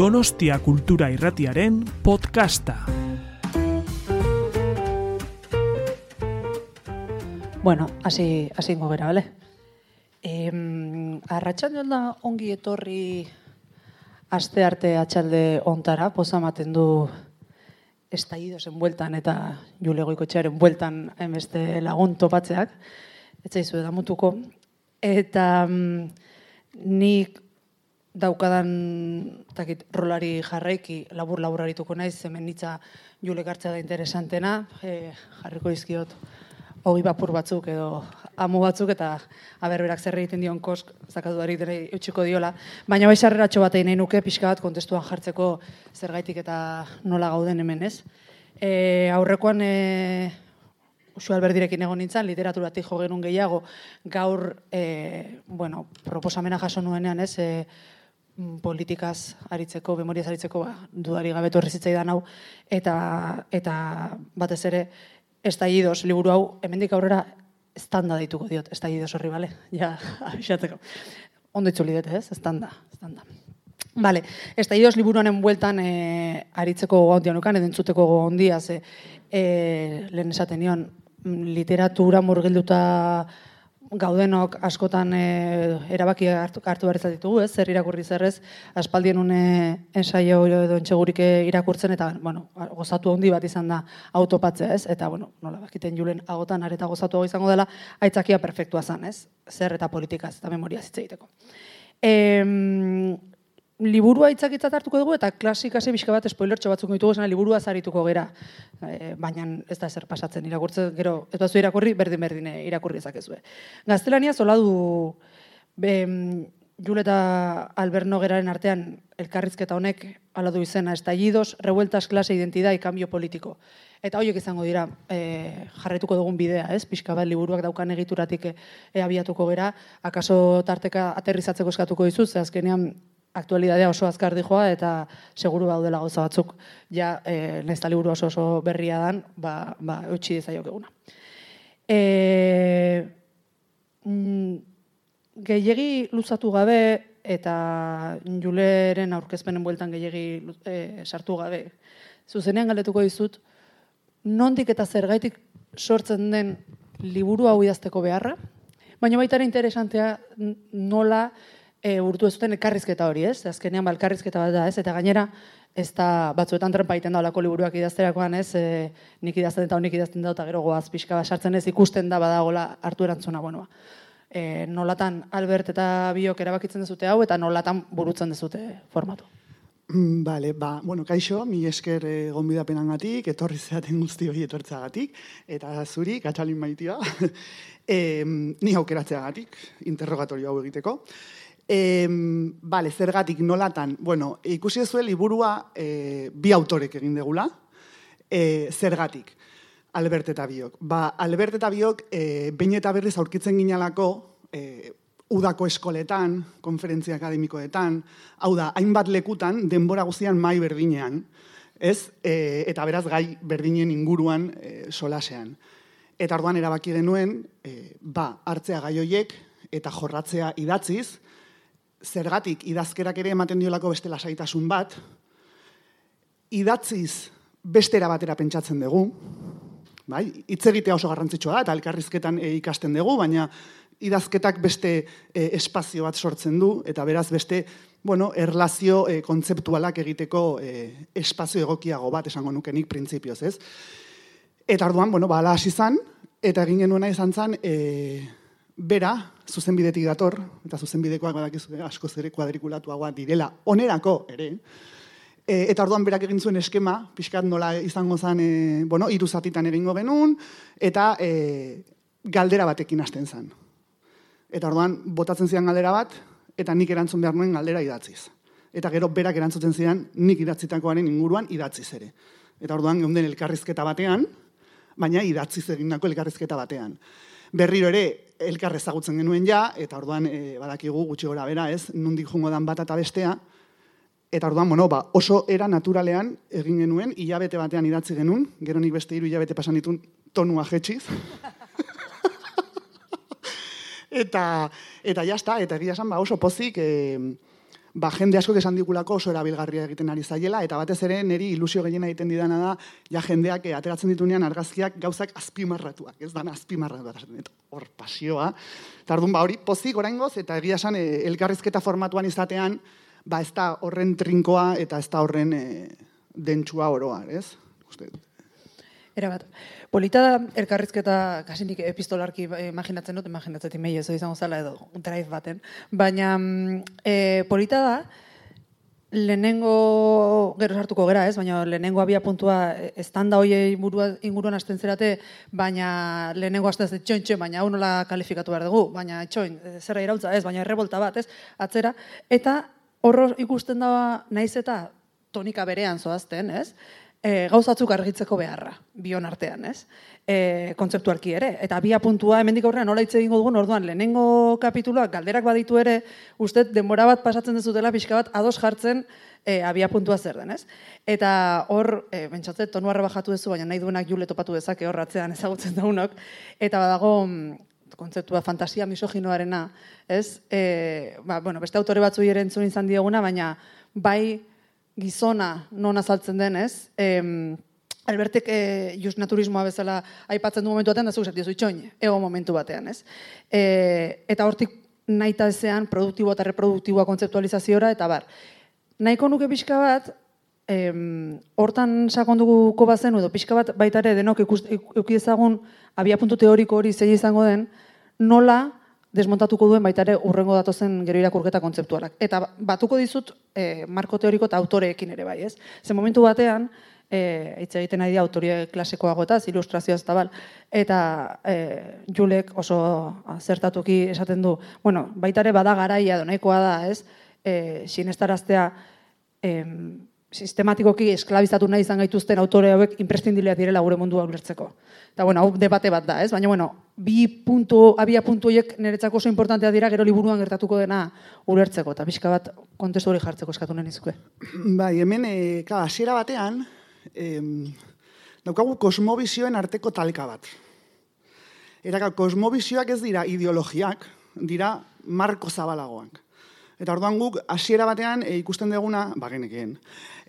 Donostia Kultura Irratiaren podcasta. Bueno, hasi ingo gera, bale? Eh, arratsaldean da ongi etorri aste arte atxalde ontara, poza ematen du estallidosen bueltan eta Jule Goikotxearen bueltan beste lagun topatzeak. Ez zaizu mutuko. Eta mm, nik daukadan takit, rolari jarraiki labur labur arituko naiz, hemen nitza Jule gartzea da interesantena, e, jarriko izkiot hogi bapur batzuk edo amu batzuk eta aberberak zer egiten dion kosk zakatu dari utxiko diola. Baina bai sarreratxo bat egin nuke pixka bat kontestuan jartzeko zergaitik eta nola gauden hemen ez. E, aurrekoan e, Usu alberdirekin egon nintzen, literaturatik jo genuen gehiago, gaur, e, bueno, proposamena jaso nuenean ez, e, politikaz aritzeko, memoriaz aritzeko, ba, dudari gabetu horrezitzaidan hau, eta, eta batez ere, estallidos liburu hau, hemendik aurrera estanda dituko diot, estallidos horri, bale? Ja, abixatzeko. Ondo itzuli dut, ez? Estanda, estanda. Bale, estallidos liburu honen bueltan e, aritzeko gondia nukan, edo entzuteko gondia, ze e, lehen esaten nion, literatura murgilduta gaudenok askotan e, erabaki hartu, hartu behar ditugu, ez? Zer irakurri zerrez, aspaldien une ensaio edo entxegurik irakurtzen, eta, bueno, gozatu handi bat izan da autopatzea, ez? Eta, bueno, nola bakiten julen agotan areta gozatu izango dela, aitzakia perfektua zan, ez? Zer eta politikaz eta memoria zitzeiteko. E, liburua itzakitzat hartuko dugu eta klasikase bizka bat spoilertxo batzuk ditugu zena liburua zarituko gera. E, baina ez da ezer pasatzen irakurtzen gero ez bazu irakurri berdin berdin irakurri ezakezue. Gaztelania zola du be, Jule eta artean elkarrizketa honek ala du izena estallidos, revueltas, klase, identidad y cambio politiko. Eta horiek izango dira e, jarretuko dugun bidea, ez? Pixka bat liburuak daukan egituratik e, abiatuko gera, akaso tarteka aterrizatzeko eskatuko dizuz, azkenean aktualidadea oso azkar dijoa eta seguru daudela gauza batzuk ja e, nesta liburu oso oso berria dan, ba, ba utzi dezaiok eguna. E, mm, gehiegi luzatu gabe eta Juleren aurkezpenen bueltan gehiegi e, sartu gabe. Zuzenean galdetuko dizut, nondik eta zergaitik sortzen den liburu hau idazteko beharra, baina baita ere interesantea nola e, urtu ez zuten elkarrizketa hori, ez? Azkenean ba elkarrizketa bat da, ez? Eta gainera ez da batzuetan trenpa egiten da olako liburuak idazterakoan, ez? E, nik idazten eta nik idazten da eta gero goaz pixka bat sartzen ez ikusten da badagola hartu erantzuna, bueno, e, nolatan Albert eta biok erabakitzen dezute hau eta nolatan burutzen dezute formatu. Mm, vale, ba, bueno, kaixo, mi esker e, gonbidapenan gatik, etorri zeaten guzti hori etortzagatik, eta zuri, katxalin maitia, e, ni aukeratzea gatik, interrogatorio hau egiteko. E, vale, zergatik nolatan, bueno, ikusi zuen liburua e, bi autorek egin degula, e, zergatik, Albert eta Biok. Ba, Albert eta Biok, e, bain eta berriz aurkitzen ginalako, e, udako eskoletan, konferentzia akademikoetan, hau da, hainbat lekutan, denbora guztian mai berdinean, ez? E, eta beraz gai berdinen inguruan e, solasean. Eta orduan erabaki denuen, e, ba, hartzea gai hoiek eta jorratzea idatziz, zergatik idazkerak ere ematen diolako beste lasaitasun bat, idatziz bestera batera pentsatzen dugu, bai, hitz egitea oso garrantzitsua da, eta elkarrizketan e, ikasten dugu, baina idazketak beste e, espazio bat sortzen du, eta beraz beste, bueno, erlazio e, kontzeptualak egiteko e, espazio egokiago bat, esango nukenik printzipioz, ez? Eta arduan, bueno, ba, hasi zan, eta egin genuena izan zan, e, bera, zuzenbidetik dator, eta zuzenbidekoak badakizu asko zere kuadrikulatuagoa direla, onerako ere, e, eta orduan berak egin zuen eskema, pixkat nola izango zen, e, bueno, iru zatitan egingo genuen, eta e, galdera batekin hasten zen. Eta orduan, botatzen zidan galdera bat, eta nik erantzun behar nuen galdera idatziz. Eta gero berak erantzuten zidan, nik idatzitakoaren inguruan idatziz ere. Eta orduan, geunden elkarrizketa batean, baina idatziz egindako elkarrizketa batean berriro ere elkar ezagutzen genuen ja, eta orduan e, badakigu gutxi gora bera, ez, nundik jungo dan bat eta bestea, eta orduan, bueno, ba, oso era naturalean egin genuen, hilabete batean idatzi genuen, gero nik beste hiru hilabete pasan ditun tonua jetxiz. eta, eta jazta, eta egia esan, ba, oso pozik, e, ba, jende asko esan digulako oso erabilgarria egiten ari zaiela, eta batez ere niri ilusio gehiena egiten didana da, ja jendeak eh, ateratzen ditunean argazkiak gauzak azpimarratuak, ez dana azpimarratuak, hor pasioa. Eta orduan, ba, hori pozik oraingoz, eta egia esan eh, elkarrizketa formatuan izatean, ba, ez da horren trinkoa eta ez da horren eh, dentsua oroa, ez? Uste, Era bat. Polita da, elkarrizketa, kasi nik epistolarki imaginatzen dut, imaginatzen imei ez izango zala edo drive baten, baina e, polita da, lehenengo, gero sartuko gera ez, baina lehenengo abia puntua estanda hoiei burua inguruan hasten zerate, baina lehenengo hasten ez txoin txoin, baina hau nola kalifikatu behar dugu, baina txoin, zerra irautza ez, baina errebolta bat ez, atzera, eta horro ikusten da naiz eta tonika berean zoazten, ez? E, gauzatzuk argitzeko beharra, bion artean, ez? E, kontzeptualki ere. Eta abia puntua, hemendik aurrean nola hitz egingo dugun, orduan, lehenengo kapituloak galderak baditu ere, uste denbora bat pasatzen dezutela, pixka bat ados jartzen e, abia puntua zer den, ez? Eta hor, e, bentsatzet, tonu bajatu duzu, baina nahi duenak jule topatu dezake hor ratzean ezagutzen daunok, eta badago, mm, kontzeptua fantasia misoginoarena, ez? E, ba, bueno, beste autore batzu ere entzun izan dieguna, baina bai gizona non azaltzen denez, em, Albertek e, just naturismoa bezala aipatzen du momentu batean, da zuzat diozu itxoin, ego momentu batean, ez? E, eta hortik naita ezean produktibo eta reproduktiboa kontzeptualizaziora, eta bar. Nahiko nuke pixka bat, em, hortan sakonduko bazen, edo pixka bat baitare denok eukiezagun abia puntu teoriko hori zei izango den, nola desmontatuko duen baita ere urrengo datozen gero irakurketa kontzeptualak. Eta batuko dizut e, marko teoriko eta autoreekin ere bai, ez? Ze momentu batean, e, hitz egiten nahi da autoria klasekoago eta ilustrazioa ez bal, eta e, Julek oso zertatuki esaten du, bueno, baita ere bada garaia donaikoa da, ez? E, sinestaraztea, em, sistematikoki esklabizatu nahi izan gaituzten autore hauek imprescindileak direla gure mundua ulertzeko. Eta bueno, hau debate bat da, ez? Baina bueno, bi puntu, abia puntu horiek niretzako oso importantea dira gero liburuan gertatuko dena ulertzeko eta pixka bat kontestu hori jartzeko eskatu nahi nizkue. Bai, hemen e, ka, hasiera batean em, daukagu kosmobizioen arteko talka bat. Era kosmobizioak ez dira ideologiak, dira marko zabalagoak. Eta orduan guk hasiera batean e, ikusten deguna, bagenekeen,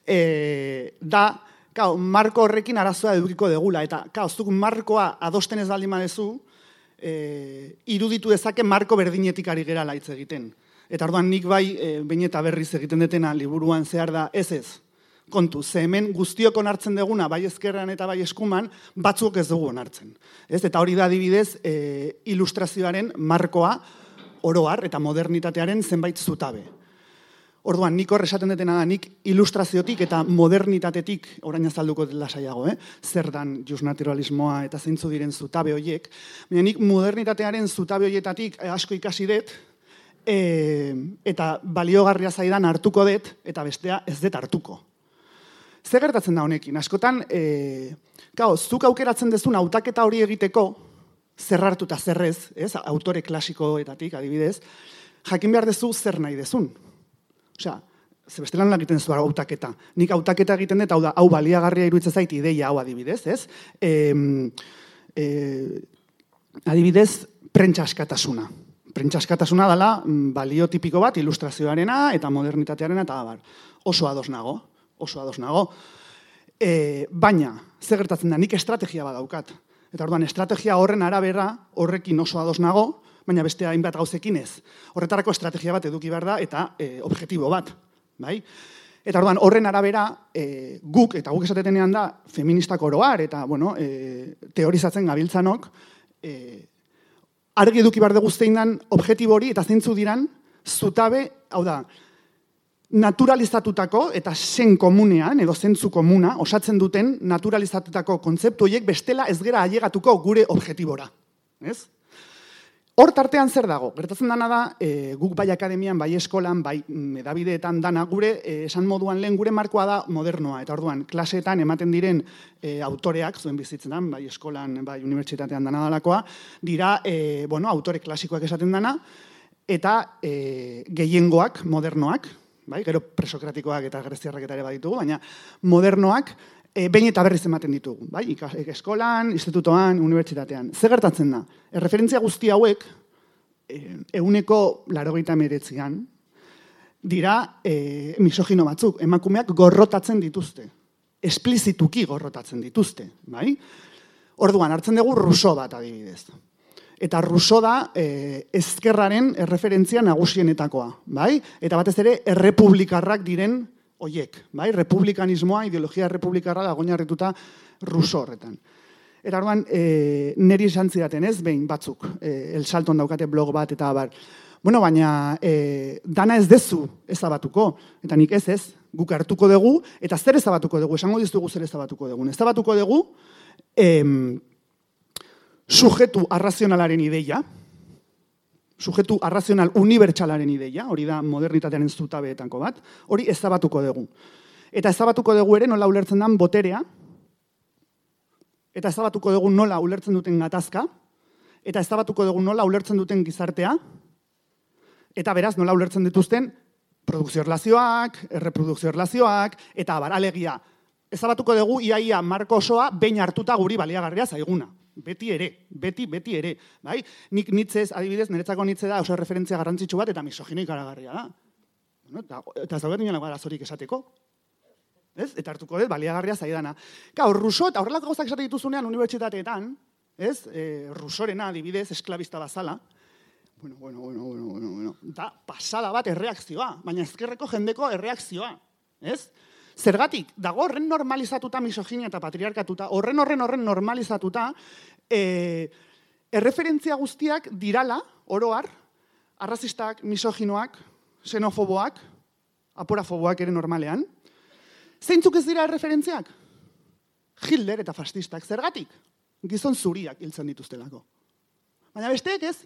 e, da, kao, marko horrekin arazoa edukiko degula, eta kao, zuk markoa adosten ez baldin badezu, e, iruditu dezake marko berdinetik ari gera laitz egiten. Eta orduan nik bai, e, bain eta berriz egiten detena liburuan zehar da, ez ez, kontu, ze hemen guztiok onartzen deguna, bai ezkerran eta bai eskuman, batzuk ez dugu onartzen. Ez? Eta hori da adibidez, e, ilustrazioaren markoa, oroar eta modernitatearen zenbait zutabe. Orduan, nik horre esaten detena da, nik ilustraziotik eta modernitatetik, orain azalduko dela saiago, eh? zer dan just naturalismoa eta zeintzu diren zutabe horiek, baina nik modernitatearen zutabe horietatik eh, asko ikasi dut, e, eta baliogarria zaidan hartuko dut, eta bestea ez dut hartuko. Zer gertatzen da honekin? Askotan, e, kao, zuk aukeratzen dezun hautaketa hori egiteko, zer hartu eta zerrez, ez, autore klasikoetatik adibidez, jakin behar dezu zer nahi dezun. Osea, ze beste lan egiten zu hautaketa. Nik hautaketa egiten dut, hau da, hau baliagarria iruditzen zait ideia hau adibidez, ez? E, e, adibidez, prentsa askatasuna. Prentsa askatasuna dela mm, balio tipiko bat ilustrazioarena eta modernitatearena eta bar. Oso ados nago, oso ados nago. E, baina, ze gertatzen da, nik estrategia badaukat. Eta orduan, estrategia horren arabera, horrekin oso ados nago, baina beste hainbat gauzekin ez. Horretarako estrategia bat eduki behar da eta e, objektibo bat, bai? Eta orduan horren arabera e, guk eta guk esatetenean da feministak oroar eta bueno, e, teorizatzen gabiltzanok e, argi eduki behar dugu zein dan objektibo hori eta zeintzu diran zutabe, hau da, naturalizatutako eta zen komunean, edo zentzu komuna, osatzen duten naturalizatutako kontzeptu horiek bestela ez gera ailegatuko gure objektibora. Ez? Hor tartean zer dago? Gertatzen dana da, e, guk bai akademian, bai eskolan, bai edabideetan dana gure, e, esan moduan lehen gure markoa da modernoa. Eta orduan, klaseetan ematen diren e, autoreak, zuen bizitzenan, bai eskolan, bai unibertsitatean dana dalakoa, dira, e, bueno, autore klasikoak esaten dana, eta e, gehiengoak, modernoak, bai, gero presokratikoak eta greziarrak eta ere baditugu, baina modernoak, e, behin eta berriz ematen ditugu, bai? eskolan, institutoan, unibertsitatean. Zer gertatzen da? Erreferentzia guzti hauek, e, euneko laro meretzian, dira e, misogino batzuk, emakumeak gorrotatzen dituzte, esplizituki gorrotatzen dituzte, bai? Orduan, hartzen dugu ruso bat adibidez. Eta ruso da e, ezkerraren erreferentzia nagusienetakoa, bai? Eta batez ere, errepublikarrak diren oiek, bai? Republikanismoa, ideologia republikarra da goinarrituta ruso horretan. Eta orduan, e, neri esan zidaten ez, behin batzuk, e, el salton daukate blog bat eta bar. Bueno, baina e, dana ez dezu ezabatuko, eta nik ez ez, guk hartuko dugu, eta zer ezabatuko dugu, esango dizugu zer ezabatuko dugu. Ezabatuko dugu, em, sujetu arrazionalaren ideia, sujetu arrazional unibertsalaren ideia, hori da modernitatearen zutabeetako bat, hori ezabatuko dugu. Eta ezabatuko dugu ere nola ulertzen den boterea, eta ezabatuko dugu nola ulertzen duten gatazka, eta ezabatuko dugu nola ulertzen duten gizartea, eta beraz nola ulertzen dituzten produkzio erlazioak, erreprodukzio erlazioak, eta baralegia. Ezabatuko dugu iaia marko osoa behin hartuta guri baliagarria zaiguna. Beti ere, beti, beti ere. Bai? Nik nitzez, adibidez, niretzako nitze da oso referentzia garrantzitsu bat eta misogino ikaragarria da. Bueno, eta, eta zaugat nioen arazorik esateko. Ez? Eta hartuko dut, baliagarria zaidana. Gaur, ruso eta horrelako gozak esate dituzunean unibertsitateetan, ez? E, rusorena adibidez, esklabista bazala, Bueno, bueno, bueno, bueno, bueno, bueno. Da, pasada bat erreakzioa, baina ezkerreko jendeko erreakzioa, ez? Zergatik, dago horren normalizatuta misoginia eta patriarkatuta, horren horren horren normalizatuta, e, erreferentzia guztiak dirala, oroar, arrazistak, misoginoak, xenofoboak, aporafoboak ere normalean. Zeintzuk ez dira erreferentziak? Hitler eta fascistak, zergatik? Gizon zuriak hiltzen dituztelako. Baina besteek ez,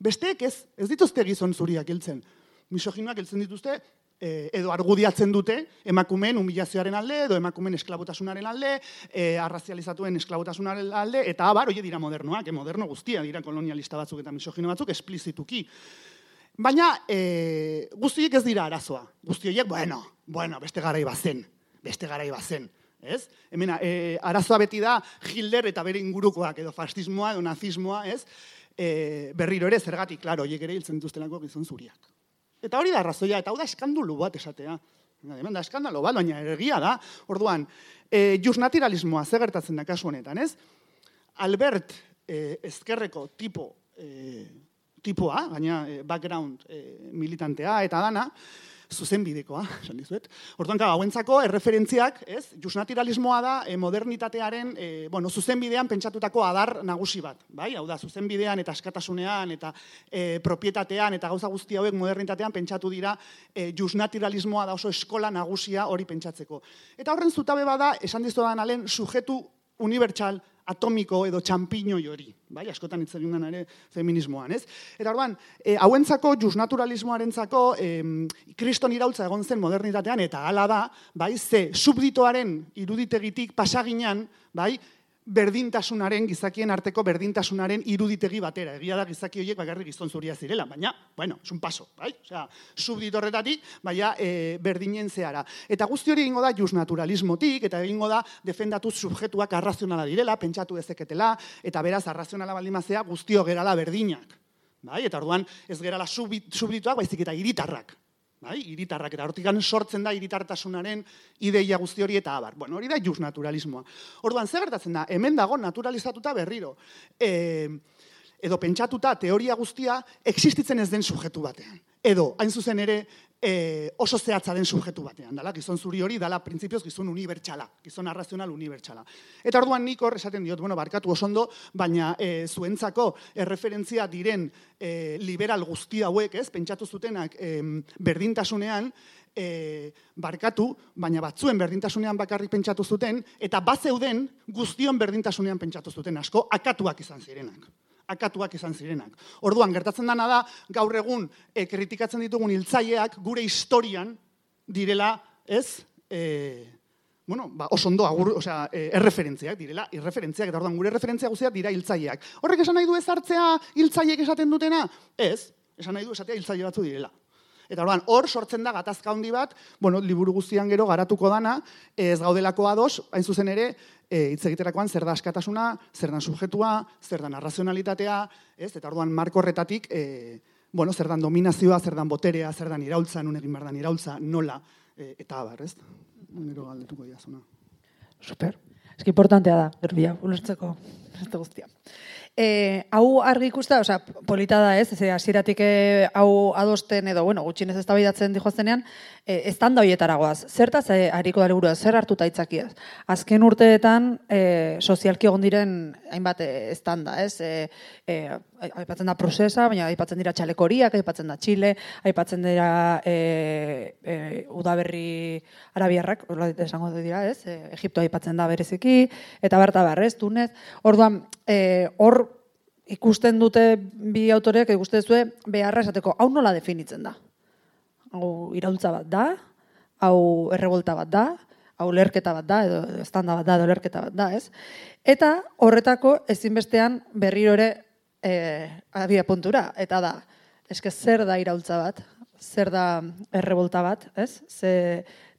Besteek ez, ez dituzte gizon zuriak hiltzen. Misoginoak hiltzen dituzte, eh, edo argudiatzen dute emakumeen humilazioaren alde, edo emakumeen esklabotasunaren alde, e, arrazializatuen esklabotasunaren alde, eta abar, oie dira modernoak, e, moderno guztia dira kolonialista batzuk eta misogino batzuk, esplizituki. Baina e, guztiek ez dira arazoa. Guztiek, bueno, bueno, beste garai bazen, beste garai bazen. Ez? Hemen, e, arazoa beti da Hitler eta bere ingurukoak, edo fascismoa, edo nazismoa, ez? e, berriro ere zergatik, klaro, hiek ere hiltzen dituztenako gizon zuriak. Eta hori da arrazoia, eta hau da eskandulu bat esatea. Hemen da eskandalo bat, baina ergia da. Orduan, e, jus naturalismoa ze gertatzen da kasu honetan, ez? Albert e, ezkerreko tipo, e, tipoa, baina e, background e, militantea eta dana, zuzenbidekoa, esan dizuet. Orduan, ka, hauentzako erreferentziak, ez? Justnaturalismoa da e, modernitatearen, e, bueno, zuzenbidean pentsatutako adar nagusi bat, bai? Hau da, zuzenbidean eta askatasunean eta e, propietatean eta gauza guzti hauek modernitatean pentsatu dira e, justnaturalismoa da oso eskola nagusia hori pentsatzeko. Eta horren zutabe bada, esan dizu da alen, sujetu unibertsal atomiko edo txampiño hori, bai, askotan hitz egin ere feminismoan, ez? Eta orduan, e, hauentzako jus naturalismoarentzako e, kriston iraultza egon zen modernitatean eta hala da, bai, ze subditoaren iruditegitik pasaginan, bai, berdintasunaren, gizakien arteko berdintasunaren iruditegi batera. Egia da gizaki horiek bakarrik gizon zuria zirela, baina, bueno, es paso, bai? Osea, subditorretatik, baina e, berdinen zehara. Eta guzti hori egingo da just naturalismotik, eta egingo da defendatu subjetuak arrazionala direla, pentsatu ezeketela, eta beraz arrazionala baldimazea guztio gerala berdinak. Bai? Eta orduan ez gerala subdituak, baizik eta iritarrak. Bai, iritarrak eta hortikan sortzen da iritartasunaren ideia guzti hori eta abar. Bueno, hori da jus naturalismoa. Orduan, zer gertatzen da, hemen dago naturalizatuta berriro. E, edo pentsatuta teoria guztia existitzen ez den sujetu batean. Edo, hain zuzen ere, e, oso zehatza den subjetu batean, dala, gizon zuri hori, dala, printzipioz, gizon unibertsala, gizon arrazional unibertsala. Eta orduan nik hor esaten diot, bueno, barkatu osondo, baina e, zuentzako erreferentzia diren e, liberal guzti hauek, ez, pentsatu zutenak e, berdintasunean, e, barkatu, baina batzuen berdintasunean bakarrik pentsatu zuten, eta bat zeuden guztion berdintasunean pentsatu zuten asko, akatuak izan zirenak akatuak izan zirenak. Orduan, gertatzen dana da, gaur egun e, kritikatzen ditugun hiltzaileak gure historian direla, ez, e, bueno, ba, osondo, agur, osea, e, erreferentziak direla, irreferentziak, eta orduan, gure referentzia guztiak dira hiltzaileak. Horrek esan nahi du ez hartzea hiltzaileek esaten dutena? Ez, esan nahi du esatea hiltzaile batzu direla. Eta orduan, hor sortzen da gatazka handi bat, bueno, liburu guztian gero garatuko dana, ez gaudelako ados, hain zuzen ere, e, hitz egiterakoan zer da askatasuna, zer da subjetua, zer da narrazionalitatea, ez? Eta orduan marko horretatik e, bueno, zer dan dominazioa, zer dan boterea, zer dan iraultza, nun egin behar dan iraultza, nola, e, eta abar, ez? Nero galdetuko jazuna. Super. Ez que importantea da, gerbia, ulertzeko, ez guztia. E, hau argi ikusta, osea, polita da ez, ez hasieratik e, hau adosten edo, bueno, gutxinez ez dihoaztenean, e, ez da hoietaragoaz. Zertaz, e, hariko dara burua, zer hartuta itzakiaz? Azken urteetan, e, sozialki egon diren, hainbat, e, ez da, ez? E, e, aipatzen da procesa, baina aipatzen dira txalekoriak, aipatzen da Chile, aipatzen dira e, e, udaberri arabiarrak, esango dira, ez? E, Egipto aipatzen da bereziki, eta berta barrez, tunez. Orduan, e, hor ikusten dute bi autoreak ikusten zuen beharra esateko hau nola definitzen da. Hau iraultza bat da, hau errebolta bat da, hau lerketa bat da, edo estanda bat da, edo lerketa bat da, ez? Eta horretako ezinbestean berriro ere e, abia puntura, eta da, eske zer da iraultza bat, zer da errebolta bat, ez? Ze,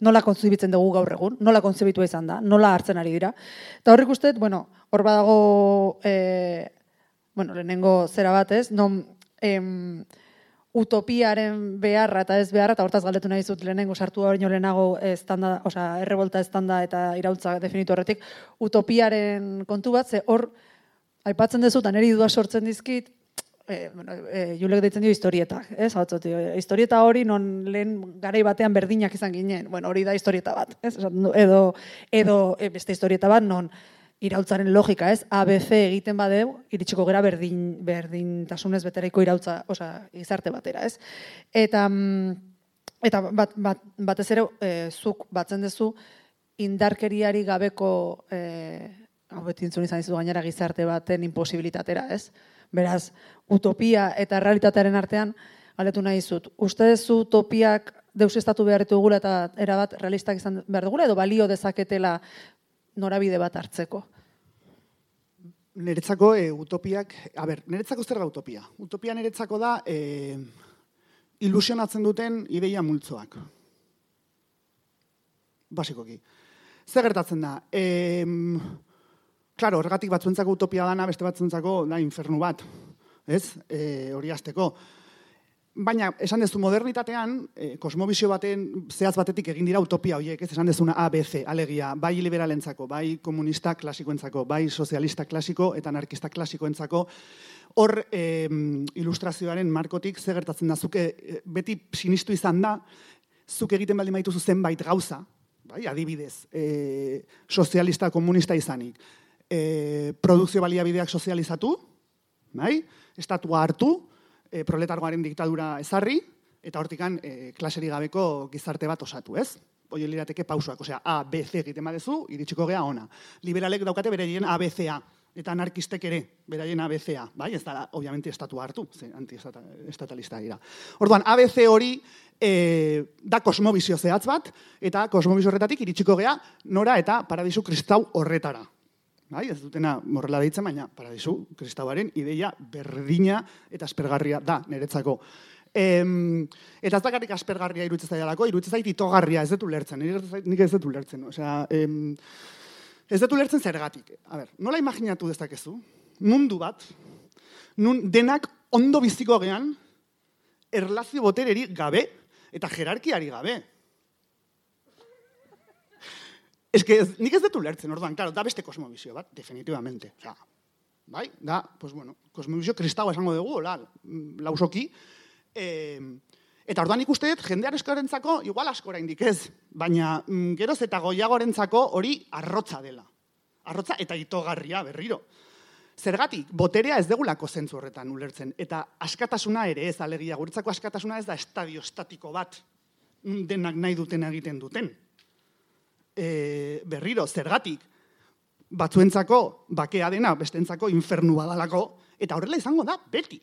nola kontzibitzen dugu gaur egun, nola kontzibitua izan da, nola hartzen ari dira. Eta horrik uste, bueno, hor badago e, bueno, lehenengo zera bat, ez? Non, em, utopiaren beharra eta ez beharra, eta hortaz galdetu nahi zut lehenengo sartu hori lehenago estanda, oza, errebolta estanda eta irautza definitu horretik, utopiaren kontu bat, ze hor, aipatzen dezut, neri dudua sortzen dizkit, e, bueno, e, julek deitzen dio historieta, ez? Hau historieta hori non lehen garai batean berdinak izan ginen, bueno, hori da historieta bat, ez? Edo, edo e, beste historieta bat non, irautzaren logika, ez? ABC egiten badeu, iritsiko gera berdin, berdintasunez beteraiko irautza, osea, izarte batera, ez? Eta, mm, eta bat, bat, batez ere, e, zuk batzen duzu, indarkeriari gabeko, e, hau beti izan izu gainera gizarte baten imposibilitatera, ez? Beraz, utopia eta realitatearen artean, galetu nahi zut. Uste zu utopiak deus estatu behar dugula eta erabat realistak izan behar dugula, edo balio dezaketela norabide bat hartzeko? Neretzako e, utopiak, a ber, neretzako zer da utopia? Utopia neretzako da e, ilusionatzen duten ideia multzoak. Basikoki. Zer gertatzen da? E, claro, horregatik batzuentzako utopia dana, beste batzuentzako da infernu bat. Ez? E, hori azteko. Baina, esan dezu modernitatean, eh, kosmobizio baten, zehaz batetik egin dira utopia horiek, ez? Esan dezuna ABC, alegia, bai liberalentzako, bai komunista klasikoentzako, bai sozialista klasiko eta anarkista klasikoentzako, hor eh, ilustrazioaren markotik ze gertatzen da, zuke eh, beti sinistu izan da, zuk egiten baldin maituzu zenbait gauza, bai, adibidez, eh, sozialista komunista izanik, eh, produkzio baliabideak sozializatu, bai, estatua hartu, e, proletargoaren diktadura ezarri, eta hortikan e, klaseri gabeko gizarte bat osatu, ez? Oio lirateke pausoak, osea, A, B, C egiten badezu, iritsiko gea ona. Liberalek daukate beraien A, B, C, A, eta anarkistek ere, beraien A, B, C, A, bai? Ez da, obviamente, estatu hartu, ze antiestatalista dira. Orduan, A, B, C hori e, da kosmobizio zehatz bat, eta kosmobizio horretatik iritsiko gea nora eta paradisu kristau horretara. Bai, ez dutena morrela deitzen, baina paradisu kristauaren ideia berdina eta aspergarria da niretzako. Em, eta ez dakarrik aspergarria iruditzen zailako, iruditzen zait itogarria ez dut lertzen, nik ez dut lertzen. Osea, em, ez dut lertzen zergatik. A ber, nola imaginatu dezakezu? Mundu bat, nun denak ondo biziko gean, erlazio botereri gabe eta jerarkiari gabe. Es que nik ez dut ulertzen, orduan, claro, da beste kosmobizio bat, definitivamente. O sea, bai, da, pues bueno, kosmobizio kristaua esango dugu, la, lausoki. Eh, eta orduan ikuste dut, jendear eskorentzako, igual askora indik ez, baina mm, geroz eta goiagorentzako hori arrotza dela. Arrotza eta itogarria berriro. Zergatik, boterea ez degulako zentzu horretan ulertzen. Eta askatasuna ere ez, alegia, guretzako askatasuna ez da estadio estatiko bat mm, denak nahi duten egiten duten e, berriro, zergatik, batzuentzako bakea dena, bestentzako infernu badalako, eta horrela izango da beti.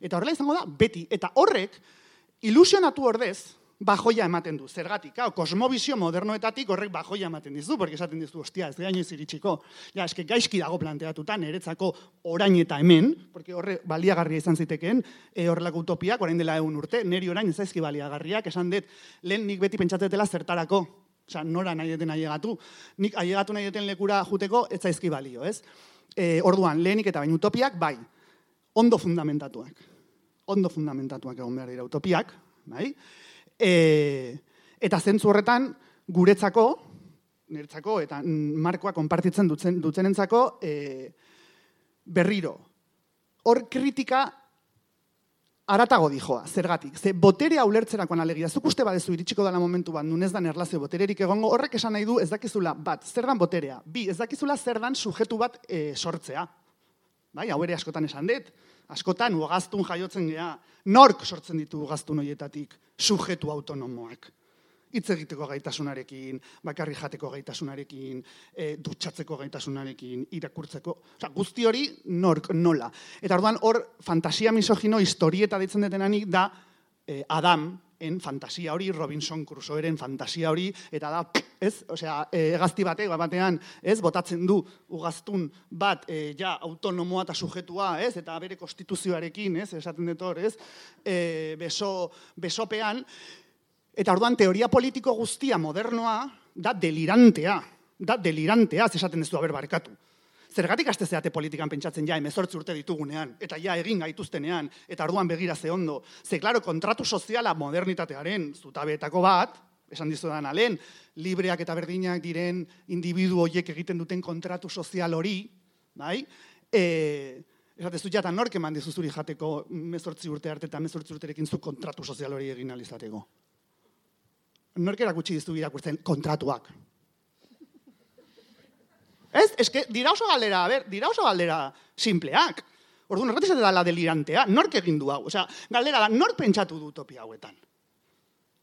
Eta horrela izango da beti. Eta horrek, ilusionatu ordez, bajoia ematen du. Zergatik, hau, kosmobizio modernoetatik horrek bajoia ematen dizu, porque esaten dizu, ostia, ez gaino iritsiko. Ja, eske gaizki dago planteatuta, niretzako orain eta hemen, porque horre baliagarria izan zitekeen, e, horrelako utopiak, orain dela egun urte, neri orain ez zaizki baliagarriak, esan dut, lehen nik beti pentsatetela zertarako, Osa, nora nahi duten ailegatu. Nik ailegatu nahi duten lekura juteko, ez zaizki balio, ez? E, orduan, lehenik eta bain utopiak, bai, ondo fundamentatuak. ondo fundamentatuak egon behar dira utopiak, bai? E, eta zentzu horretan, guretzako, niretzako, eta markoa konpartitzen dutzen, dutzenentzako, e, berriro, hor kritika aratago dijoa, zergatik. Ze boterea ulertzerakoan alegia, zuk uste badezu iritsiko dela momentu bat, nunez dan erlazio botererik egongo, horrek esan nahi du ez dakizula bat, zer dan boterea, bi, ez dakizula zer dan sujetu bat e, sortzea. Bai, hau ere askotan esan dut, askotan ugaztun jaiotzen gea, nork sortzen ditu ugaztun horietatik sujetu autonomoak hitz egiteko gaitasunarekin, bakarri jateko gaitasunarekin, e, dutxatzeko gaitasunarekin, irakurtzeko, osea, guzti hori nork nola. Eta orduan hor fantasia misogino historieta ditzen detenanik da e, Adam en fantasia hori, Robinson Crusoeren fantasia hori, eta da, ez, osea, e, egazti batek, batean, ez, botatzen du ugaztun bat, e, ja, autonomoa eta sujetua, ez, eta bere konstituzioarekin, ez, esaten dut hor, ez, e, beso, besopean, Eta orduan teoria politiko guztia modernoa da delirantea, da delirantea, esaten ez du haber barkatu. Zergatik aste zeate politikan pentsatzen ja emezortzi urte ditugunean, eta ja egin gaituztenean, eta orduan begira ze ondo. Ze, klaro, kontratu soziala modernitatearen zutabeetako bat, esan dizu da alen, libreak eta berdinak diren individu horiek egiten duten kontratu sozial hori, bai? E, Esate zu jatan nork eman dizuzuri jateko mezortzi urte arte eta mezortzi urterekin zu kontratu sozial hori egin alizateko nork erakutsi dizu irakurtzen kontratuak. Ez, eske, dira oso galdera, ber, dira oso galdera simpleak. Orduan, horretu da la delirantea, nork egin du hau? Osea, galdera da, nork pentsatu du utopia hauetan?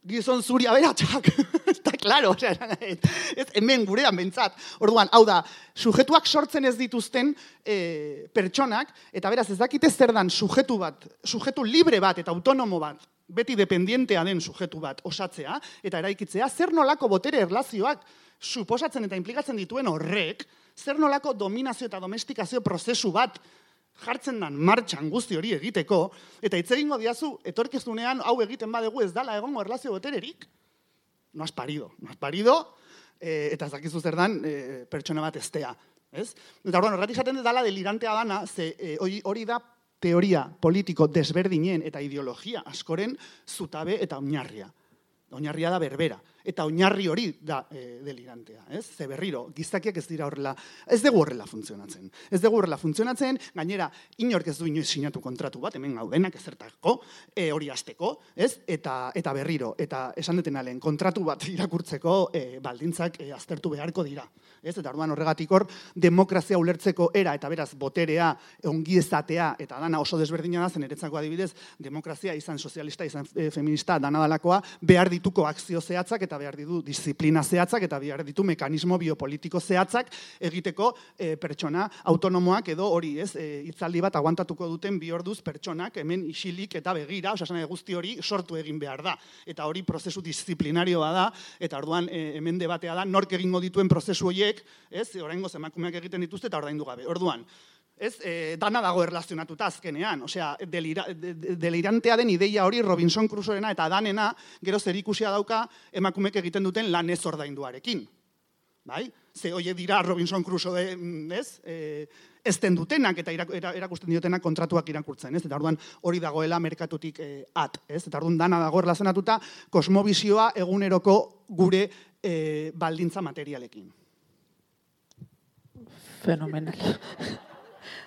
Gizon zuri aberatxak, eta klaro, osea, ez, hemen gurean bentsat. Orduan, hau da, sujetuak sortzen ez dituzten e, pertsonak, eta beraz, ez dakite zer dan sujetu bat, sujetu libre bat eta autonomo bat, beti dependientea den sujetu bat osatzea eta eraikitzea, zer nolako botere erlazioak suposatzen eta implikatzen dituen horrek, zer nolako dominazio eta domestikazio prozesu bat jartzen dan martxan guzti hori egiteko, eta hitz egingo diazu, etorkizunean hau egiten badegu ez dala egongo erlazio botererik, no has parido, no has parido, e, eta ez dakizu zer dan e, pertsona bat estea. Ez? Eta horren, horretik zaten dela delirantea dana, ze e, hori da teoria politiko desberdinen eta ideologia askoren zutabe eta oinarria. Oinarria da berbera eta oinarri hori da e, delirantea, ez? Ze berriro, gizakiak ez dira horrela, ez dugu horrela funtzionatzen. Ez dugu horrela funtzionatzen, gainera, inork ez du inoiz sinatu kontratu bat, hemen gaudenak ezertako, e, hori azteko, ez? Eta, eta berriro, eta esan duten alen, kontratu bat irakurtzeko e, baldintzak e, aztertu beharko dira. Ez? Eta orduan horregatik hor, demokrazia ulertzeko era eta beraz boterea ongi ezatea eta dana oso desberdina da, zeneretzako adibidez, demokrazia izan sozialista, izan e, feminista, dana dalakoa, behar dituko akzio zehatzak eta eta behar ditu disiplina zehatzak eta behar ditu mekanismo biopolitiko zehatzak egiteko e, pertsona autonomoak edo hori ez e, hitzaldi bat aguantatuko duten bi orduz pertsonak hemen isilik eta begira, osasana guzti hori sortu egin behar da. Eta hori prozesu disiplinarioa da eta orduan e, hemen debatea da nork egingo dituen prozesu horiek, ez? Oraingo emakumeak egiten dituzte eta ordaindu gabe. Orduan, ez, e, dana dago erlazionatuta azkenean, osea, delira, delirantea den ideia hori Robinson Crusoerena eta danena, gero zer ikusia dauka emakumek egiten duten lan ez ordainduarekin. Bai? Ze hoie dira Robinson Crusoe, mm, ez? E, ez den dutenak eta erakusten diotenak kontratuak irakurtzen, ez? Eta orduan hori dagoela merkatutik e, at, ez? Eta orduan dana dago erlazionatuta kosmobizioa eguneroko gure e, baldintza materialekin. Fenomenal.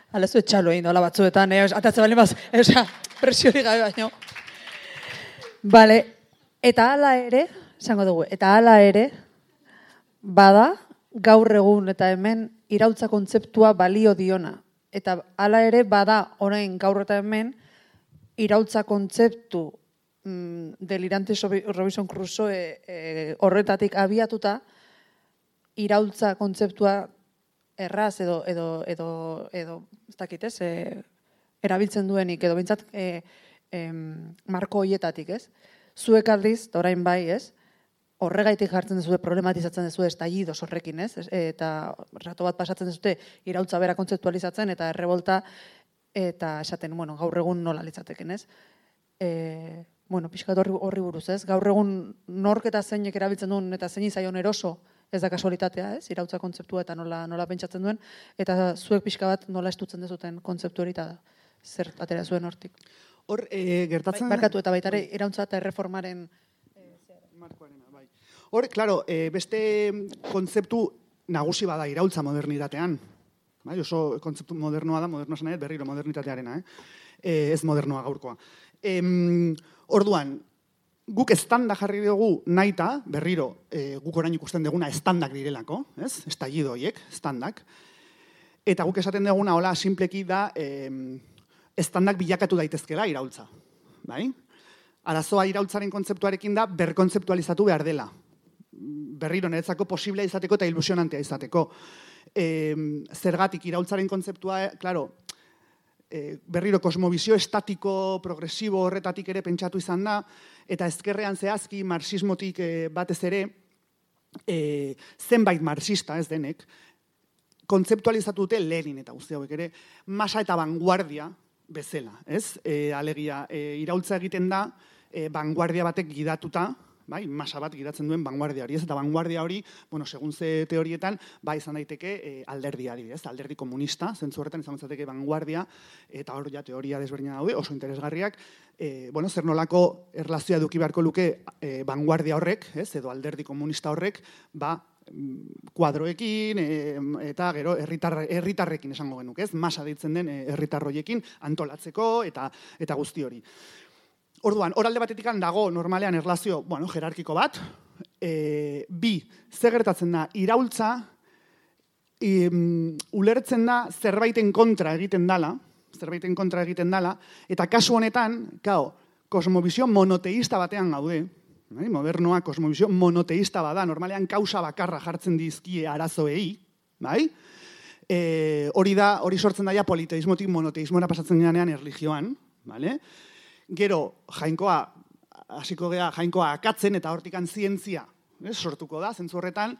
Hala zu etxalo egin dola batzuetan, eh? atatze bali maz, eza, presiori gabe baino. Bale, eta hala ere, zango dugu, eta hala ere, bada, gaur egun eta hemen irautza kontzeptua balio diona. Eta hala ere, bada, orain gaur eta hemen, irautza kontzeptu mm, delirante Robinson Crusoe e, horretatik abiatuta, irautza kontzeptua erraz edo edo edo edo ez dakit, ez? E, erabiltzen duenik edo beintzat e, marko hoietatik, ez? Zuek aldiz, orain bai, ez? Horregaitik jartzen duzu problematizatzen duzu estallido horrekin, ez? Eta rato bat pasatzen duzu irautza bera kontzeptualizatzen eta errebolta eta esaten, bueno, gaur egun nola litzateken, ez? E, bueno, pixkat horri, horri buruz, ez? Gaur egun nork eta zeinek erabiltzen duen eta zein zaion eroso ez da kasualitatea, ez, irautza kontzeptua eta nola, nola pentsatzen duen, eta zuek pixka bat nola estutzen dezuten kontzeptu hori eta zer atera zuen hortik. hor e, gertatzen... Bai, barkatu eta baita ere, irauntza eta erreformaren... Markoarena, bai. Hor, claro, e, beste kontzeptu nagusi bada iraultza modernitatean. Bai, oso kontzeptu modernoa da, modernoa zanaiet, berriro modernitatearena, eh? E, ez modernoa gaurkoa. Em, orduan, guk estanda jarri dugu naita, berriro, e, guk orain ikusten duguna estandak direlako, ez? Estallido horiek, estandak. Eta guk esaten duguna, hola, simpleki da, e, estandak bilakatu daitezkela iraultza. Bai? Arazoa iraultzaren kontzeptuarekin da, berkontzeptualizatu behar dela. Berriro, niretzako posiblea izateko eta ilusionantea izateko. E, zergatik iraultzaren kontzeptua, claro, e, berriro kosmobizio estatiko, progresibo horretatik ere pentsatu izan da, eta ezkerrean zehazki marxismotik e, batez ere, e, zenbait marxista ez denek, kontzeptualizatu dute Lenin eta guzti hauek ere, masa eta vanguardia bezala, ez? E, alegia, e, iraultza egiten da, e, vanguardia batek gidatuta, bai, masa bat gidatzen duen vanguardia hori, ez? Eta vanguardia hori, bueno, segun ze teorietan, bai, izan daiteke e, alderdi ez? Alderdi komunista, zentzu horretan izan daiteke vanguardia, eta hor ja teoria desberdina daude, oso interesgarriak, e, bueno, zer nolako erlazioa eduki beharko luke e, vanguardia horrek, ez? Edo alderdi komunista horrek, ba, mm, kuadroekin eta gero herritar herritarrekin esango genuke, ez? Masa deitzen den herritarroiekin antolatzeko eta eta guzti hori. Orduan, oralde batetik dago normalean erlazio, bueno, jerarkiko bat, e, bi, ze gertatzen da, iraultza, e, ulertzen da zerbaiten kontra egiten dala, zerbaiten kontra egiten dala, eta kasu honetan, kao, kosmobizio monoteista batean gaude, bai, modernoa kosmobizio monoteista bada, normalean kausa bakarra jartzen dizkie arazoei, bai? E, hori da, hori sortzen daia politeismotik monoteismoa pasatzen ganean erligioan, bale? Gero, jainkoa, hasiko gea, jainkoa akatzen eta hortikan zientzia, ez, sortuko da, zentzu horretan,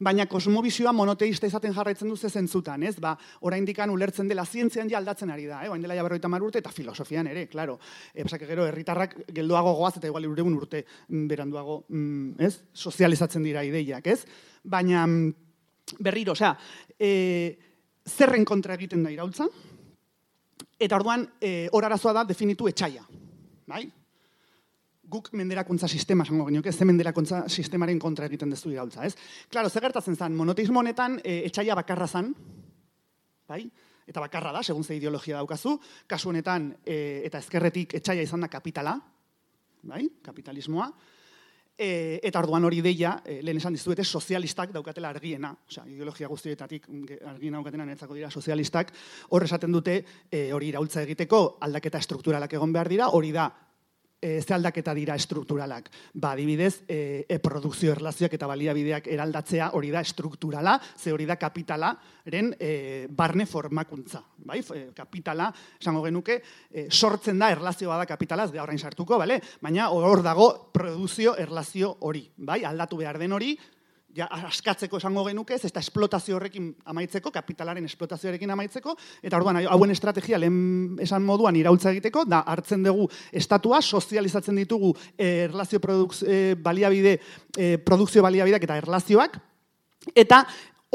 baina kosmobizioa monoteista izaten jarraitzen du zentzutan, ez? Ba, oraindikan ulertzen dela zientzian ja aldatzen ari da, eh? Orain dela ja 50 urte eta filosofian ere, claro. E, pasak gero herritarrak geldoago goaz eta igual 100 urte mm, beranduago, mm, ez? Sozializatzen dira ideiak, ez? Baina mm, berriro, osea, e, zerren kontra egiten da iraultza? Eta orduan, e, hor arazoa da definitu etxaia. Bai? Guk menderakuntza sistema, zango genioke, ze menderakuntza sistemaren kontra egiten dezu iraultza, ez? Klaro, zer gertatzen zen, monoteismo honetan e, etxaia bakarra zen, bai? Eta bakarra da, segun ze ideologia daukazu, kasu honetan, e, eta ezkerretik etxaia izan da kapitala, bai? Kapitalismoa, E, eta orduan hori deia, e, lehen esan dizuete, sozialistak daukatela argiena, osea, ideologia guztietatik argiena daukatena netzako dira sozialistak, hor esaten dute e, hori iraultza egiteko aldaketa strukturalak egon behar dira, hori da e, ze aldaketa dira estrukturalak. Ba, adibidez, e, e, produkzio erlazioak eta baliabideak eraldatzea hori da estrukturala, ze hori da kapitalaren e, barne formakuntza. Bai? E, kapitala, esango genuke, e, sortzen da erlazioa da kapitala, ez horrein sartuko, bale? baina hor dago produzio erlazio hori. Bai? Aldatu behar den hori, ja, askatzeko esango genuke, ez da esplotazio horrekin amaitzeko, kapitalaren esplotazioarekin amaitzeko, eta orduan hauen estrategia lehen esan moduan iraultza egiteko, da hartzen dugu estatua, sozializatzen ditugu eh, erlazio produk, eh, baliabide, eh, produkzio baliabideak eta erlazioak, eta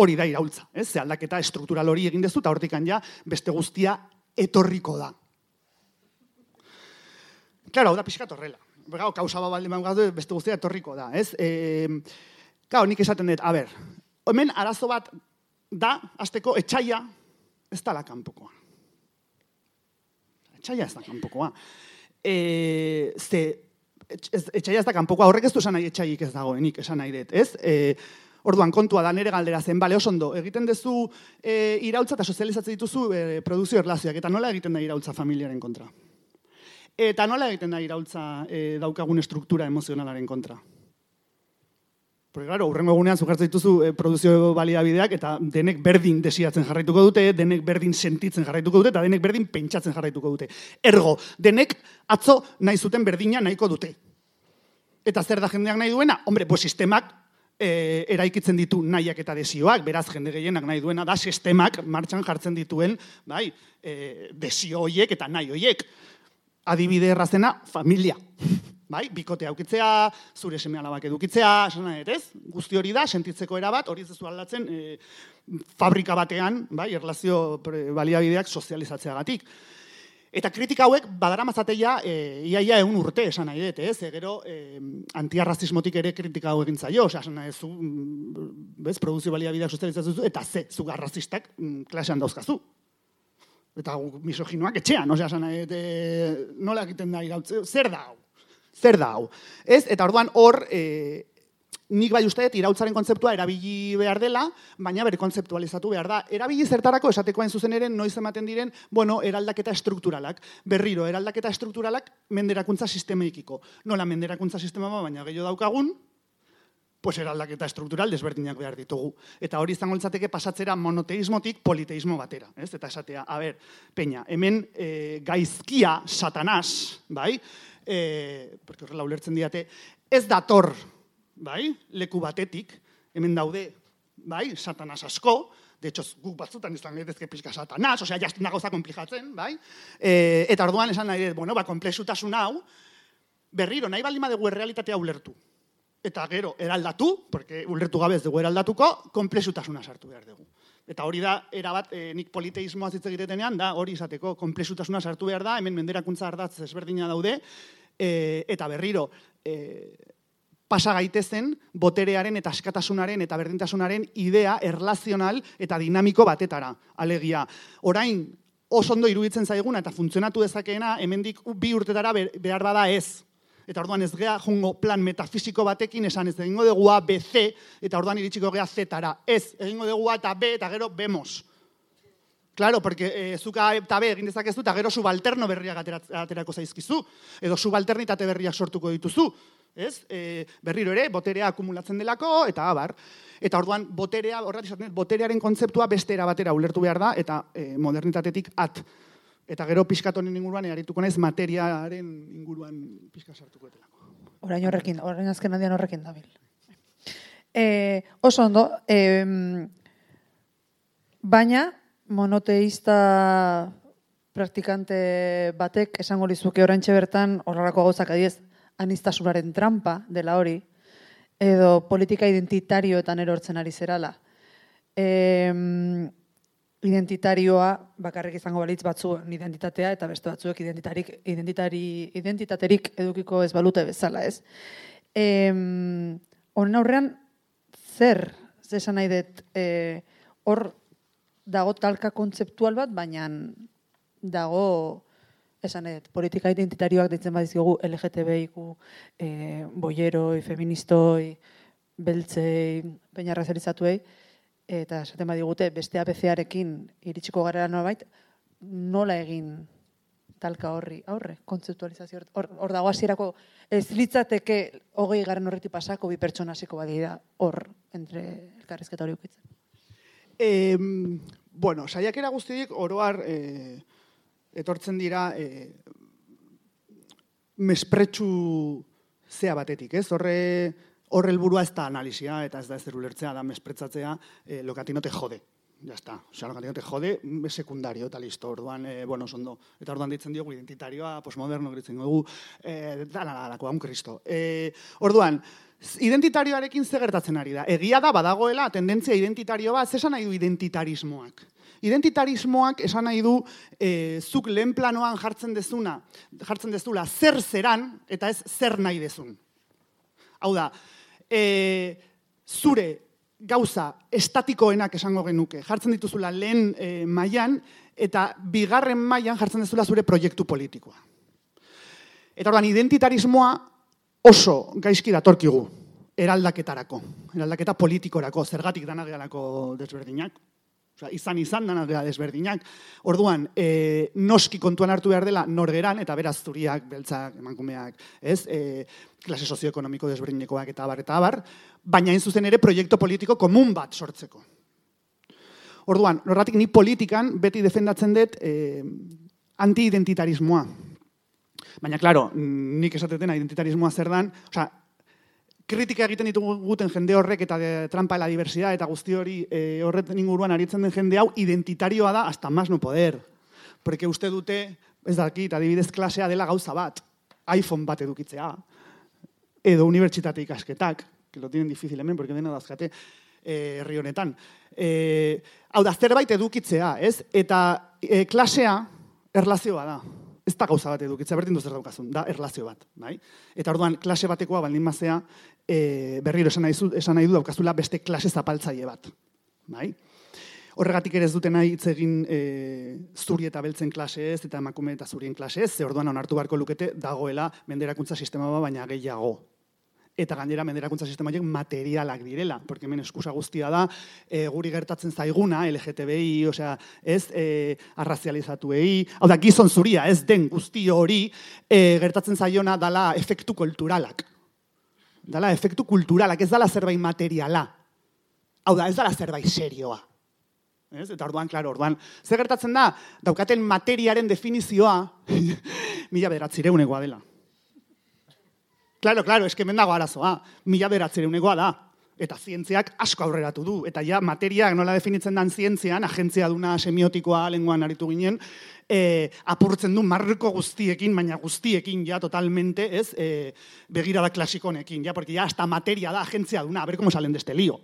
hori da iraultza, ez? Ze aldaketa struktural hori egin dezu, eta hortikan ja beste guztia etorriko da. Claro, hau da pixkat horrela. Begau, kausa baldin beste guztia etorriko da, ez? Eh, Gau, nik esaten dut, a ber, hemen arazo bat da, azteko etxaia, ez da la kanpokoa. Etxaia ez da kanpokoa. E, ze, etxaia ez da kanpokoa, horrek ez du esan nahi etxaiik ez dagoenik, esan nahi dut, ez? E, orduan, kontua da, nere galdera zen, bale, osondo, egiten duzu e, iraultza eta sozializatzen dituzu e, produzio erlazioak, eta nola egiten da iraultza familiaren kontra? Eta nola egiten da iraultza e, daukagun struktura emozionalaren kontra? Porque claro, urrengo egunean zukartzen dituzu e, produzio baliabideak eta denek berdin desiatzen jarraituko dute, denek berdin sentitzen jarraituko dute eta denek berdin pentsatzen jarraituko dute. Ergo, denek atzo nahi zuten berdina nahiko dute. Eta zer da jendeak nahi duena? Hombre, pues sistemak e, eraikitzen ditu nahiak eta desioak, beraz jende gehienak nahi duena da sistemak martxan jartzen dituen, bai, e, desio hoiek eta nahi hoiek. Adibide errazena, familia bai, bikote aukitzea, zure seme alabak edukitzea, esan ez? Guzti hori da, sentitzeko erabat, hori ez duzu aldatzen e, fabrika batean, bai, erlazio baliabideak sozializatzeagatik. Eta kritika hauek badara mazateia e, iaia egun urte esan nahi dut, ez? E, gero e, antiarrazismotik ere kritika hau egin zaio, osea, esan nahi zu, mm, bez, produzio balia bideak sozializatzen eta ze, zu garrazistak mm, klasean dauzkazu. Eta misoginoak etxean, osea, esan nahi e, nola egiten da irautze, zer da hau? Zer da hau? Ez? Eta orduan hor, e, nik bai usteet irautzaren kontzeptua erabili behar dela, baina bere kontzeptualizatu behar da. Erabili zertarako esateko hain zuzen ere noiz ematen diren, bueno, eraldaketa estrukturalak. Berriro, eraldaketa estrukturalak menderakuntza sistemaikiko. Nola menderakuntza sistema baina gehiago daukagun, pues eraldaketa estruktural desberdinak behar ditugu. Eta hori izango litzateke pasatzera monoteismotik politeismo batera. Ez? Eta esatea, a ber, peña, hemen e, gaizkia satanaz, bai? E, porque horrela ulertzen diate, ez dator bai, leku batetik, hemen daude, bai, satanas asko, de hecho, guk batzutan izan gaitezke pixka satanas, osea, jastina gauza komplikatzen, bai, e, eta orduan esan nahi, bueno, ba, komplexutasun hau, berriro, nahi baldin badegu errealitatea ulertu. Eta gero, eraldatu, porque ulertu gabe ez dugu eraldatuko, komplexutasuna sartu behar dugu. Eta hori da, erabat, e, nik politeismoa zitze egitetenean, da, hori izateko, komplexutasuna sartu behar da, hemen menderakuntza ardatz ezberdina daude, e, eta berriro, e, pasa gaitezen boterearen eta askatasunaren eta berdintasunaren idea erlazional eta dinamiko batetara. Alegia, orain oso ondo iruditzen zaiguna eta funtzionatu dezakeena hemendik bi urtetara behar bada ez. Eta orduan ez gea jungo plan metafisiko batekin esan ez egingo dugu A, B, C, eta orduan iritsiko gea Z-tara. Ez, egingo dugu A eta B, eta gero bemos. Claro, porque eh, zuka eta B egin dezakezu, eta gero subalterno berriak aterako zaizkizu. Edo subalternitate berriak sortuko dituzu ez? E, berriro ere, boterea akumulatzen delako, eta abar. Eta orduan, boterea, horret boterearen kontzeptua beste batera ulertu behar da, eta e, modernitatetik at. Eta gero piskatonen inguruan, erarituko naiz materiaren inguruan piska sartuko etelako. Orain horrekin, orain azken handian horrekin dabil. E, oso ondo, e, baina monoteista praktikante batek esango lizuke oraintxe bertan horrelako gauzak adiez, anistasunaren trampa dela hori, edo politika identitarioetan erortzen ari zerala. E, identitarioa bakarrik izango balitz batzu identitatea eta beste batzuek identitarik, identitari, identitaterik edukiko ez balute bezala, ez? E, Honen aurrean, zer, zesan nahi dut, e, hor dago talka kontzeptual bat, baina dago esan edo, politika identitarioak ditzen badizkigu LGTBIku, e, boieroi, feministoi, beltzei, peinarra zerizatuei, eta esaten badigute beste APC-arekin iritsiko gara nolabait, nola egin talka horri aurre, kontzeptualizazio hor, hor dago hasierako ez litzateke hogei garen horreti pasako bi pertsona hasiko badira hor entre elkarrizketa hori ukitzen. Eh, bueno, saiakera guztiak oroar eh, etortzen dira e, mespretsu zea batetik, ez? Horre horre helburua ez da analizia eta ez da ez ulertzea da mespretzatzea e, lokatinote jode. Ya está. O sea, lokatinote jode sekundario eta listo. Orduan, e, bueno, sondo. Eta orduan ditzen diogu identitarioa, posmoderno gritzen dugu, eh, da la la un Cristo. Eh, orduan, identitarioarekin ze gertatzen ari da? Egia da badagoela tendentzia identitario bat, zesan nahi du identitarismoak? Identitarismoak esan nahi du e, zuk lehen planoan jartzen dezuna, jartzen dezula zer zeran eta ez zer nahi dezun. Hau da, e, zure gauza estatikoenak esango genuke, jartzen dituzula lehen e, mailan eta bigarren mailan jartzen dezula zure proiektu politikoa. Eta ordan identitarismoa oso gaizki datorkigu eraldaketarako, eraldaketa politikorako, zergatik dana desberdinak. Osa, izan izan dana dela desberdinak. Orduan, e, noski kontuan hartu behar dela norgeran, eta beraz zuriak, beltzak, emankumeak, ez? E, klase sozioekonomiko desberdinekoak eta abar, eta abar, baina hain zuzen ere proiektu politiko komun bat sortzeko. Orduan, norratik ni politikan beti defendatzen dut e, anti-identitarismoa. Baina, klaro, nik esatetena identitarismoa zer dan, osa, kritika egiten ditugu guten jende horrek eta de, trampa la diversidad eta guzti hori e, horretzen inguruan aritzen den jende hau identitarioa da hasta más no poder. Porque uste dute, ez dakit, adibidez klasea dela gauza bat, iPhone bat edukitzea, edo unibertsitate ikasketak, que lo tienen difícil hemen, porque dena dazkate, eh, herri honetan. Eh, hau da, zerbait edukitzea, ez? Eta eh, klasea erlazioa da. ez da gauza bat edukitzea, berdin duzer daukazun, da erlazio bat, bai? Eta orduan, klase batekoa baldin mazea, e, berriro esan nahi, esan nahi du daukazula beste klase zapaltzaile bat, bai? Horregatik ere ez duten nahi hitz egin e, zuri eta beltzen klase ez, eta emakume eta zurien klase ez, ze orduan onartu beharko lukete dagoela menderakuntza sistema bat, baina gehiago, eta gainera menderakuntza sistema horiek materialak direla, porque hemen eskusa guztia da, e, guri gertatzen zaiguna, LGTBI, osea, ez, e, arrazializatuei, hau da, gizon zuria, ez den guzti hori, e, gertatzen zaiona dala efektu kulturalak. Dala efektu kulturalak, ez dala zerbait materiala. Hau da, ez dala zerbait serioa. Ez? Eta orduan, klaro, orduan, zer gertatzen da, daukaten materiaren definizioa, mila bederatzireuneko dela. Claro, claro, eske hemen dago arazoa. Mila beratzerunekoa da. Eta zientziak asko aurreratu du. Eta ja, materiak nola definitzen dan zientzian, agentzia duna semiotikoa lenguan aritu ginen, e, apurtzen du marruko guztiekin, baina guztiekin ja totalmente, ez, e, begirada klasikonekin, ja, porque ja hasta materia da agentzia duna, a ver cómo salen de este lío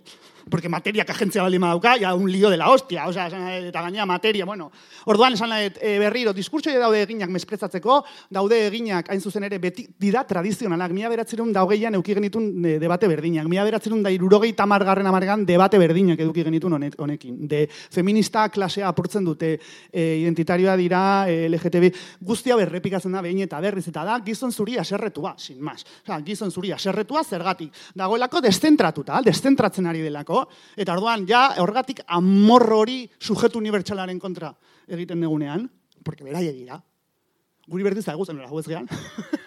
porque materia que agentzia baldin badauka, ja un lío de la hostia, o sea, eta gaina materia, bueno. Orduan esan e, berriro, diskurso daude eginak mesprezatzeko, daude eginak, hain zuzen ere, beti, dira tradizionalak, mila beratzerun daugeian euki genitun de, debate berdinak, mila beratzerun da irurogei tamargarren amargan debate berdinak eduki genitun honekin. De feminista klasea apurtzen dute, e, identitarioa dira, e, LGTB, guztia berrepikatzen da behin eta berriz, eta da, gizon zuri aserretua, sin mas. O sea, gizon zuri aserretua zergatik. Dagoelako deszentratuta, deszentratzen ari delako eta orduan ja horregatik amorro hori sujetu unibertsalaren kontra egiten negunean, porque beraie dira. Guri berdiz da guzen, ez gehan.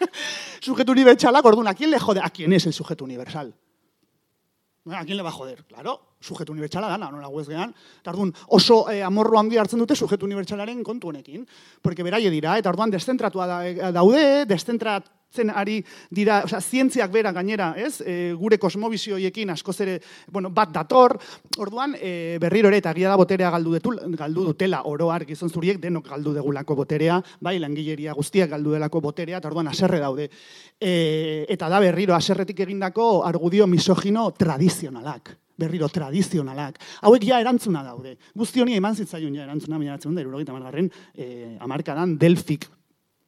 sujetu unibertsalak, orduan, a quién le jode? A quién es el sujeto universal? ¿A quién le va a joder? Claro, sujetu unibertsala dana, nola guez gehan. Tardun, oso eh, amorro handi hartzen dute sujetu unibertsalaren kontu honekin. Porque beraie dira, eta orduan deszentratua daude, descentrat zen ari dira, osea, zientziak bera gainera, ez? E, gure kosmobizioiekin askoz ere, bueno, bat dator. Orduan, e, berriro ere eta egia da boterea galdu detu, galdu dutela oroar gizon zuriek denok galdu degulako boterea, bai, langileria guztiak galdu delako boterea, eta orduan aserre daude. E, eta da berriro aserretik egindako argudio misogino tradizionalak berriro tradizionalak. Hauek ja erantzuna daude. Guzti honi eman zitzaion ja erantzuna, batzen da, irurogeita margarren, e, amarkadan Delfik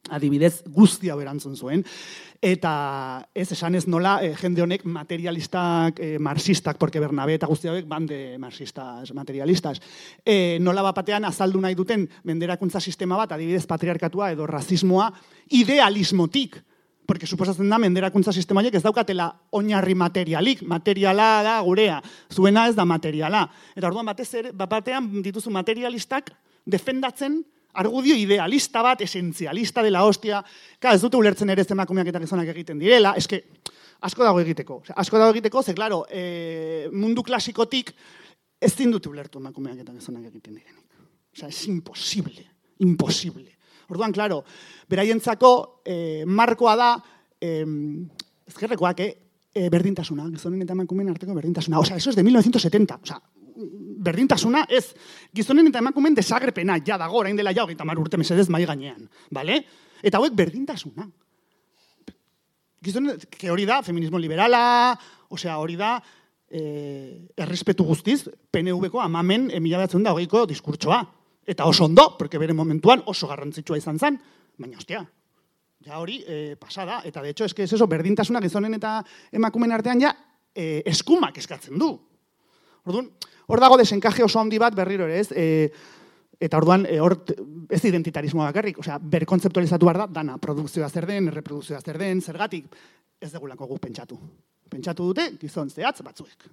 adibidez guztia berantzun zuen. Eta ez esan ez nola eh, jende honek materialistak, eh, marxistak, porque Bernabe eta guztia hauek bande marxistas, materialistas. Eh, nola bapatean azaldu nahi duten menderakuntza sistema bat, adibidez patriarkatua edo rasismoa, idealismotik, porque suposatzen da menderakuntza sistema ez daukatela oinarri materialik, materiala da gurea, zuena ez da materiala. Eta orduan batez ere, batean dituzu materialistak defendatzen argudio idealista bat, esentzialista dela hostia, ka, ez dute ulertzen ere zemakumeak eta gizonak egiten direla, eske, asko dago egiteko. asko dago egiteko, ze, klaro, e, mundu klasikotik ez dute ulertu emakumeak eta gizonak egiten direnik. Osea, es imposible, imposible. Orduan, klaro, beraientzako e, markoa da, e, ezkerrekoak, eh, berdintasuna, gizonen eta emakumeen arteko berdintasuna. Osea, eso es de 1970. Osea, berdintasuna ez gizonen eta emakumeen desagrepena ja dago orain dela ja hogeita mar urte mesedez mai gainean, bale? Eta hauek berdintasuna. Gizonen, que hori da, feminismo liberala, osea, hori da, eh, errespetu guztiz, PNV-ko amamen emila batzen da hogeiko diskurtsoa. Eta oso ondo, porque bere momentuan oso garrantzitsua izan zen, baina ostia, ja hori eh, pasada, eta de hecho, es que es eso, berdintasuna gizonen eta emakumen artean ja eh, eskumak eskatzen du. Orduan, hor dago desenkaje oso handi bat berriro ere, ez? E, eta orduan, e, hor ez identitarismoa bakarrik, osea, berkontzeptualizatu behar da, dana, produkzioa zer den, reprodukzioa zer den, zergatik, ez degulako gu pentsatu. Pentsatu dute, gizon zehatz batzuek.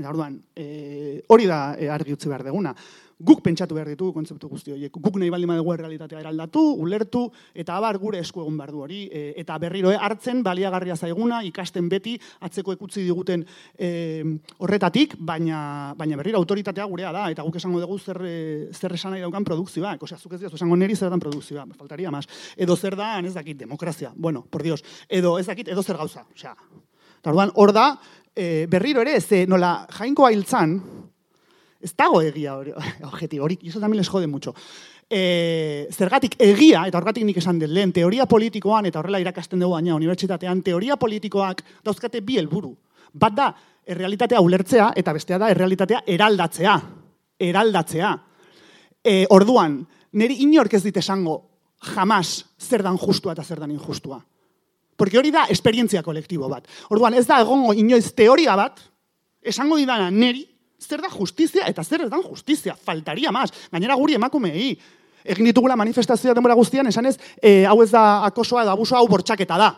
Eta orduan, e, hori da e, argi utzi behar deguna guk pentsatu behar ditu kontzeptu guzti horiek. Guk nahi baldin badugu realitatea eraldatu, ulertu, eta abar gure esku egun behar du hori. E, eta berriro, hartzen baliagarria zaiguna, ikasten beti, atzeko ekutzi diguten e, horretatik, baina, baina berriro autoritatea gurea da, eta guk esango dugu zer, zer esan nahi daukan produkzioa. Osea, zuk ez esango neri zer dan produkzioa, faltaria mas. Edo zer da, ez dakit, demokrazia. Bueno, por dios, edo ez dakit, edo zer gauza. Osea, hor da, e, berriro ere, ze nola jainkoa hiltzan, Ez dago egia hori, objetibo hori, eso también les jode mucho. E, zergatik egia, eta horregatik nik esan dut lehen, teoria politikoan, eta horrela irakasten dugu baina unibertsitatean, teoria politikoak dauzkate bi helburu. Bat da, errealitatea ulertzea, eta bestea da, errealitatea eraldatzea. Eraldatzea. E, orduan, niri inork ez dit esango, jamas zer dan justua eta zer dan injustua. Porque hori da esperientzia kolektibo bat. Orduan, ez da egongo inoiz teoria bat, esango didana neri, zer da justizia eta zer ez dan justizia, faltaria mas. Gainera guri emakumei, egin ditugula manifestazioa denbora guztian, esanez, e, hau ez da akosoa edo abusoa hau bortxaketa da.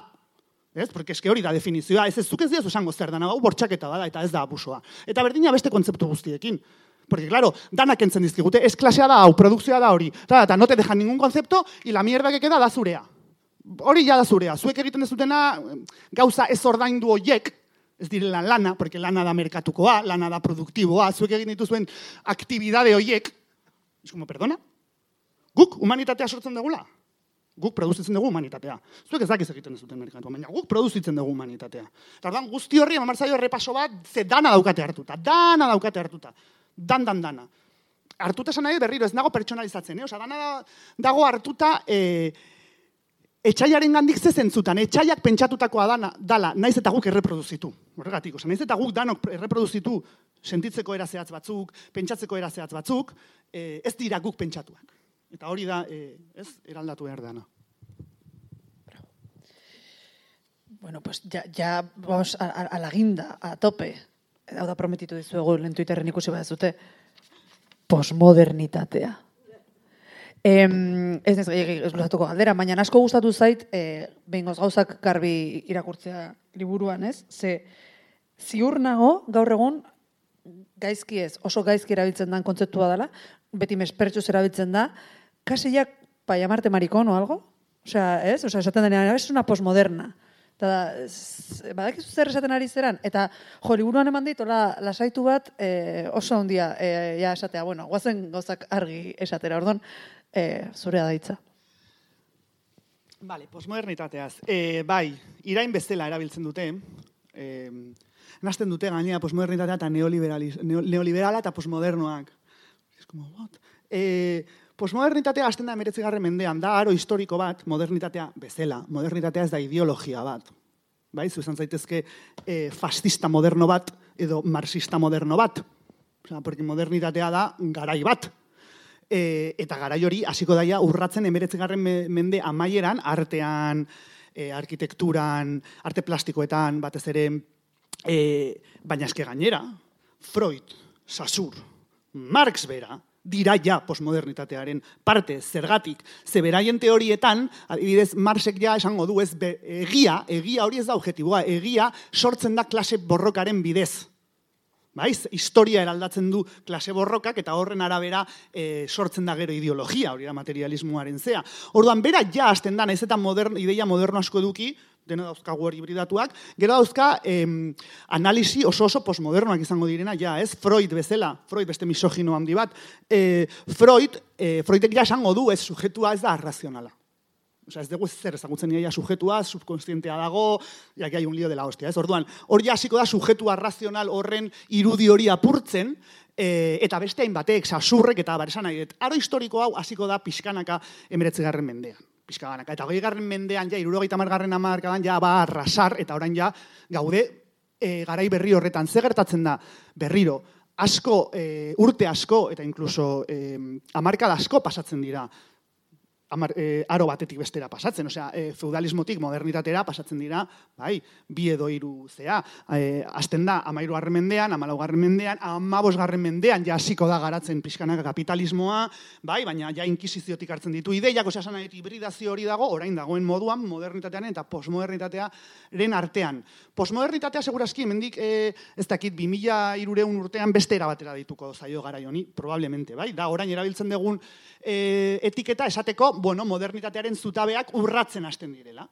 Ez? Porque eske hori da definizioa, ez ez zuk ez diazu esango zer dana, hau bortxaketa da eta ez da abusoa. Eta berdina beste kontzeptu guztiekin. Porque, claro, danak entzen dizkigute, ez klasea da hau, produkzioa da hori. Eta no te dejan ningún concepto, y la mierda que queda da zurea. Hori ja da zurea. Zuek egiten dezutena, gauza ez ordaindu hoiek, ez direla lana, porque lana da merkatukoa, lana da produktiboa, zuek egin dituzuen aktibidade hoiek, es como, perdona? Guk humanitatea sortzen dugula? Guk produzitzen dugu humanitatea. Zuek ez dakiz egiten dezuten merkatu, baina guk produzitzen dugu humanitatea. Eta ordan guzti horri eman errepaso bat, ze dana daukate hartuta, dana daukate hartuta dan, dan, dana. Artuta esan nahi berriro, ez nago pertsonalizatzen, eh? Osa, dana dago hartuta e, etxaiaren gandik ze zentzutan, etxaiak pentsatutakoa dana, dala, naiz eta guk erreproduzitu. Horregatik, naiz eta guk danok erreproduzitu sentitzeko erazeatz batzuk, pentsatzeko erazeatz batzuk, e, ez dira guk pentsatuak. Eta hori da, e, ez, eraldatu behar dana. Bueno, pues ya, ya vamos a, a, a la guinda, a tope hau da prometitu dizuegu lehen Twitterren ikusi bat zute, posmodernitatea. Em, ez ez, luzatuko galdera, baina asko gustatu zait, e, behin gauzak garbi irakurtzea liburuan, ez? Ze, ziur nago, gaur egun, gaizki ez, oso gaizki erabiltzen den kontzeptua dela, beti mespertxuz erabiltzen da, kaseiak pa llamarte marikon o algo? Osea, ez? Osea, esaten denean, es una posmoderna. Eta, badakizu zer esaten ari zeran, eta jo, liburuan eman ditu, la, lasaitu bat e, oso ondia, e, ja esatea, bueno, guazen gozak argi esatera, ordon, e, zurea daitza. Vale, posmodernitateaz. E, bai, irain bezala erabiltzen dute, e, nazten dute gainea posmodernitatea eta neoliberala eta posmodernoak. Ez como, what? E, Posmodernitatea azten da emeretzigarren mendean, da aro historiko bat, modernitatea bezela. Modernitatea ez da ideologia bat. Bai, zuzan zaitezke e, fascista moderno bat edo marxista moderno bat. Osa, porque modernitatea da garai bat. E, eta garai hori hasiko daia urratzen emeretzigarren mende amaieran, artean, e, arkitekturan, arte plastikoetan, batez ere, e, baina eske gainera, Freud, Sassur, Marx bera, dira ja postmodernitatearen parte. Zergatik zeberaien teorietan adibidez Marxek ja esango du ez egia egia hori ez da objektiboa egia sortzen da klase borrokaren bidez Baiz, historia eraldatzen du klase borrokak eta horren arabera e, sortzen da gero ideologia, hori da materialismoaren zea. Orduan, bera ja hasten da, ez eta modern, ideia moderno asko eduki, dena dauzka hori hibridatuak, gero dauzka em, analisi oso oso postmodernoak izango direna, ja, ez? Freud bezala, Freud beste misogino handi bat, e, Freud, e, Freudek ja esango du, ez, sujetua ez da arrazionala. Osa, ez dugu zer ezagutzen nire sujetua, subkonstientea dago, ja, hai un lío de la hostia, ez? Orduan, hori hasiko da sujetua razional horren irudi hori apurtzen, e, eta beste hainbatek, sasurrek eta baresan nahi, aro historiko hau hasiko da pixkanaka emeretzegarren mendean pixka Eta garren mendean, ja, irurogeita margarren amarkadan, ja, ba, arrasar, eta orain ja, gaude, e, garai berri horretan, ze gertatzen da, berriro, asko, e, urte asko, eta inkluso e, amarkada asko pasatzen dira, amar, e, aro batetik bestera pasatzen, osea, e, feudalismotik modernitatera pasatzen dira, bai, bi edo hiru zea. E, azten da, amairu garren mendean, amalau garren mendean, amabos garren mendean, ja hasiko da garatzen pixkanak kapitalismoa, bai, baina ja inkisiziotik hartzen ditu ideiak, osea, sana hibridazio hori dago, orain dagoen moduan, modernitatean eta postmodernitatearen artean. Postmodernitatea segurazki, mendik, e, ez dakit, bi mila irureun urtean beste erabatera dituko zaio gara probablemente, bai, da, orain erabiltzen dugun e, etiketa esateko, bueno, modernitatearen zutabeak urratzen hasten direla.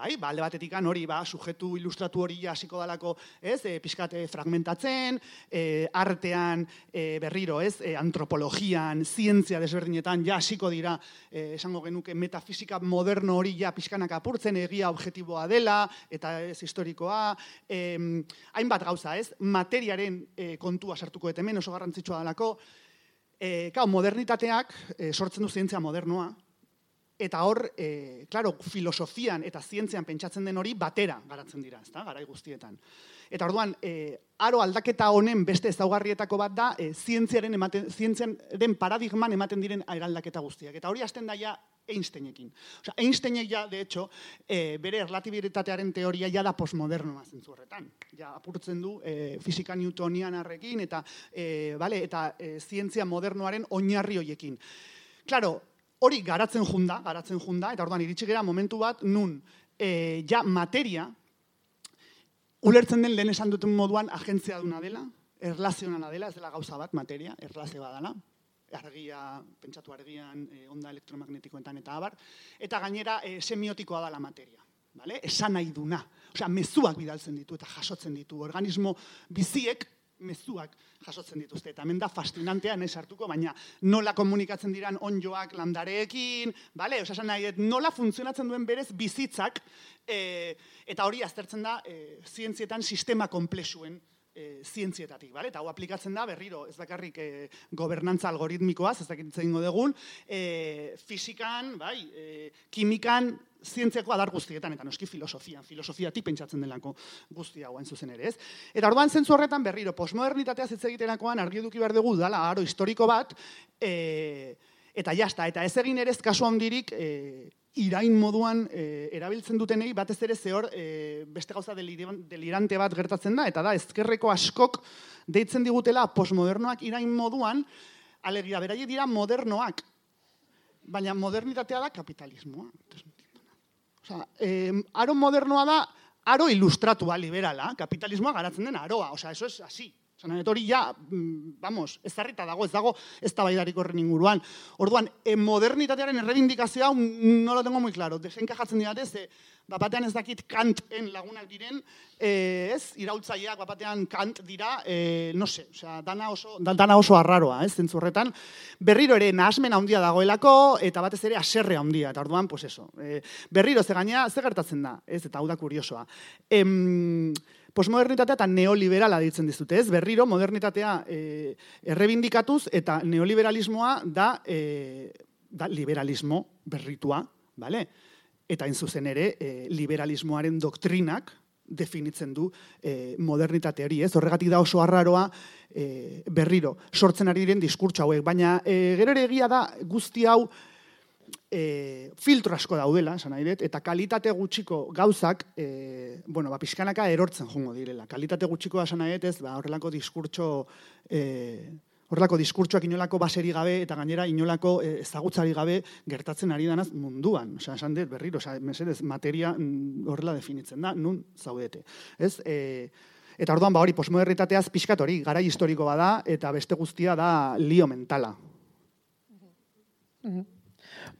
Bai, ba, alde batetik hori, ba, sujetu ilustratu hori hasiko dalako, ez, e, pixkate fragmentatzen, e, artean e, berriro, ez, e, antropologian, zientzia desberdinetan, ja hasiko dira, e, esango genuke, metafisika moderno hori ja pixkanak apurtzen, egia objektiboa dela, eta ez historikoa, e, hainbat gauza, ez, materiaren e, kontua sartuko eta hemen oso garrantzitsua dalako, e, modernitateak e, sortzen du zientzia modernoa, eta hor, e, claro, filosofian eta zientzian pentsatzen den hori batera garatzen dira, ezta, garai guztietan. Eta orduan, e, aro aldaketa honen beste ezaugarrietako bat da, e, zientziaren ematen, zientziaren paradigman ematen diren aldaketa guztiak. Eta hori hasten daia Einsteinekin. Osea, Einsteinek ja, de hecho, e, bere erlatibitatearen teoria ja da postmodernoa zentzu horretan. Ja, apurtzen du e, fisika newtonianarrekin eta, e, vale, eta e, zientzia modernoaren oinarri hoiekin. Claro, hori garatzen junda, garatzen junda, eta orduan iritsi gera momentu bat, nun, e, ja materia, ulertzen den lehen esan duten moduan agentzia duna dela, erlazionala dela, ez dela gauza bat, materia, erlazio badala, argia, pentsatu argian, e, onda elektromagnetikoetan eta abar, eta gainera e, semiotikoa da la materia. Vale? Esan nahi duna. Osea, mezuak bidaltzen ditu eta jasotzen ditu. Organismo biziek mezuak jasotzen dituzte. Eta hemen da fascinantea nahi sartuko, baina nola komunikatzen diran onjoak landareekin, bale? Osea, esan nahi, nola funtzionatzen duen berez bizitzak, e, eta hori aztertzen da e, zientzietan sistema komplexuen e, zientzietatik, bale? Eta hau aplikatzen da berriro, ez bakarrik e, gobernantza algoritmikoaz, ez dakit ingo dugun, e, fisikan, bai, e, kimikan, zientziako adar guztietan, eta noski filosofian, filosofiatik pentsatzen delako guzti hau zuzen ere, ez? Eta orduan zentzu horretan berriro, postmodernitatea zitze egiterakoan argi eduki behar dugu dala, aro historiko bat, e, eta jasta, eta ez egin ere ez kasu handirik, e, irain moduan e, erabiltzen dutenei batez ere zehor e, beste gauza delirante bat gertatzen da, eta da, ezkerreko askok deitzen digutela postmodernoak irain moduan, alegia, beraie dira modernoak, baina modernitatea da kapitalismoa. Osa, e, aro modernoa da, aro ilustratua liberala, kapitalismoa garatzen den aroa, osa, eso es así. Zena, hori ja, mm, vamos, ez zarrita dago, ez dago, ez da baidarik horren inguruan. Orduan, e, modernitatearen errebindikazioa, no lo tengo muy claro, desenkajatzen dira, ze, bapatean ez dakit kanten lagunak diren, e, ez, iraultzaileak bapatean kant dira, e, no se, sea, dana oso, dana oso arraroa, ez, zentzurretan, berriro ere nahasmen handia dagoelako, eta batez ere aserre handia, eta orduan, pues eso, e, berriro, ze gaina, ze gertatzen da, ez, eta hau da kuriosoa. Em, Postmodernitatea eta neoliberala ditzen dizute, ez? Berriro, modernitatea e, errebindikatuz eta neoliberalismoa da, e, da liberalismo berritua, bale? Eta in zuzen ere, e, liberalismoaren doktrinak definitzen du e, modernitate hori, ez? Horregatik da oso arraroa e, berriro, sortzen ari diren diskurtso hauek, baina e, gero ere egia da guzti hau e, filtro asko daudela, esan nahi dut, eta kalitate gutxiko gauzak, e, bueno, ba, pixkanaka erortzen jongo direla. Kalitate gutxiko esan nahi ez, ba, horrelako diskurtso, e, horrelako diskurtsoak inolako baseri gabe, eta gainera inolako e, ezagutzari gabe gertatzen ari danaz munduan. Osa, esan dut, berriro, osa, mesedez, materia mm, horrela definitzen da, nun zaudete. Ez, e, Eta orduan, ba hori, posmodernitateaz pixkat hori, gara historiko bada, eta beste guztia da lio mentala. Mm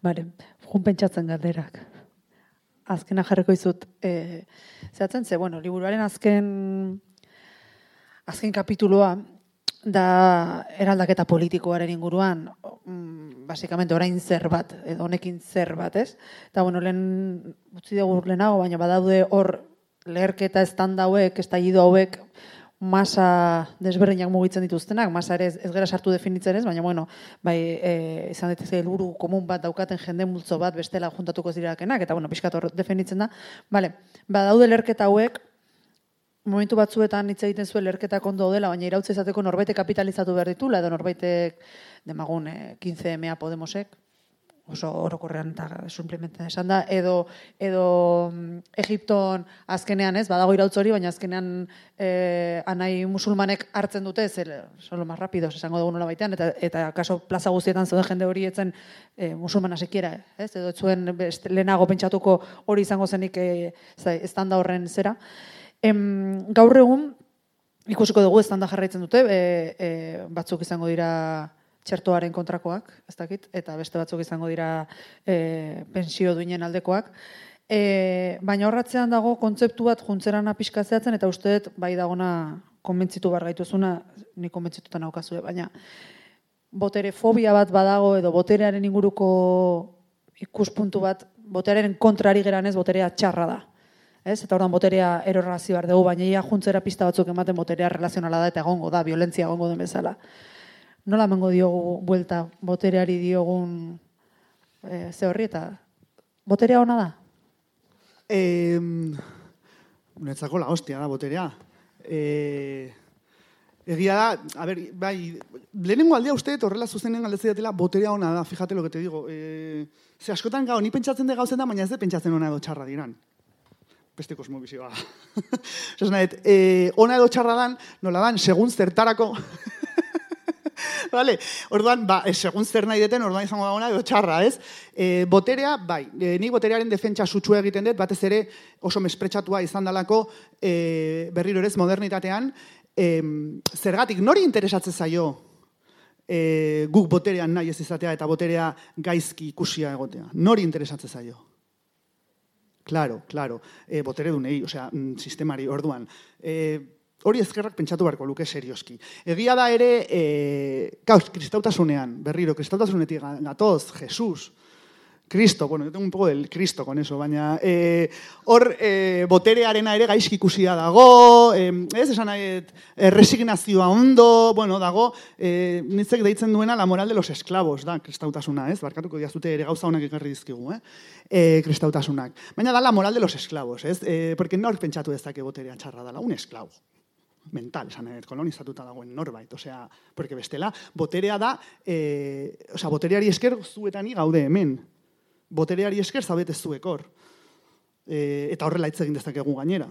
Bare, jun pentsatzen galderak. Azkena jarriko izut. E, zehatzen, ze, bueno, liburuaren azken azken kapituloa da eraldaketa politikoaren inguruan, mm, basikamente orain zer bat, edo honekin zer bat, ez? Eta, bueno, lehen, utzi dugu lehenago, baina badaude hor leherketa estanda hauek, estallido hauek, masa desberdinak mugitzen dituztenak, masa ere ez, ez gara sartu definitzen ez, baina bueno, bai, e, izan dituzte helburu komun bat daukaten jende multzo bat bestela juntatuko zirakenak, eta bueno, pixkat hor definitzen da. Bale, ba, daude lerketa hauek, momentu batzuetan hitz egiten zuen lerketa ondo dela, baina irautze izateko norbait kapitalizatu behar ditula, edo norbaitek demagun e, 15 mea Podemosek, oso orokorrean eta suplementen esan da, edo, edo mm, Egipton azkenean ez, badago irautzori, baina azkenean eh, anai musulmanek hartzen dute, zer, solo más rápido, esango dugu nola baitean, eta, eta kaso plaza guztietan zuen jende hori etzen eh, musulmana sekiera, ez, edo zuen lehenago pentsatuko hori izango zenik eh, estanda horren zera. Em, gaur egun, ikusiko dugu estanda jarraitzen dute, e, e, batzuk izango dira txertoaren kontrakoak, ez dakit, eta beste batzuk izango dira e, pensio duinen aldekoak. E, baina horratzean dago kontzeptu bat juntzeran apiska zehatzen, eta uste dut bai dagona konbentzitu bar gaituzuna, ni konbentzituta naukazue, baina botere fobia bat badago, edo boterearen inguruko ikuspuntu bat, boterearen kontrari geran ez, boterea txarra da. Ez? Eta ordan boterea erorrazi behar dugu, baina ia juntzera pista batzuk ematen boterea relazionala da eta egongo da, violentzia egongo den bezala nola emango diogu buelta botereari diogun e, ze horri eta boterea ona da? Eh, Unetzako la hostia da boterea. Eh, Egia da, a ber, bai, lehenengo aldea uste, horrela zuzenen galdetzen datela, boterea ona da, fíjate lo que te digo. E, ze askotan gau, ni pentsatzen de gauzen da, baina ez de pentsatzen ona edo txarra diran. Beste kosmobizioa. Esan nahet, e, ona edo txarra dan, nola dan, segun zertarako, Vale. Orduan, ba, eh, segun zer nahi deten, orduan izango da ona edo txarra, ez? E, boterea, bai, e, ni boterearen defentsa sutsua egiten dut, batez ere oso mespretsatua izan dalako e, berriro ere modernitatean, e, zergatik nori interesatzen zaio e, guk boterean nahi ez izatea eta boterea gaizki ikusia egotea? Nori interesatzen zaio? Claro, claro. E, botere dunei, osea, mm, sistemari, orduan. E, hori ezkerrak pentsatu beharko luke serioski. Egia da ere, e, kauz, kristautasunean, berriro, kristautasunetik gatoz, Jesus, Cristo, bueno, yo tengo un poco del Cristo con eso, baina e, hor e, boterearena ere gaizki ikusia dago, e, ez esan nahi, e, resignazioa ondo, bueno, dago, e, nitzek deitzen duena la moral de los esclavos, da, kristautasuna, ez, barkatuko diazute ere gauza honak ekarri dizkigu, eh? e, kristautasunak. Baina da la moral de los esclavos, ez, e, porque nor pentsatu dezake boterea txarra dala, un esklabo mental, esan nahi, kolonizatuta dagoen norbait, osea, porque bestela, boterea da, e, osea, botereari esker zuetani gaude hemen, botereari esker zabete zuekor, e, eta horrela hitz egin dezakegu gainera.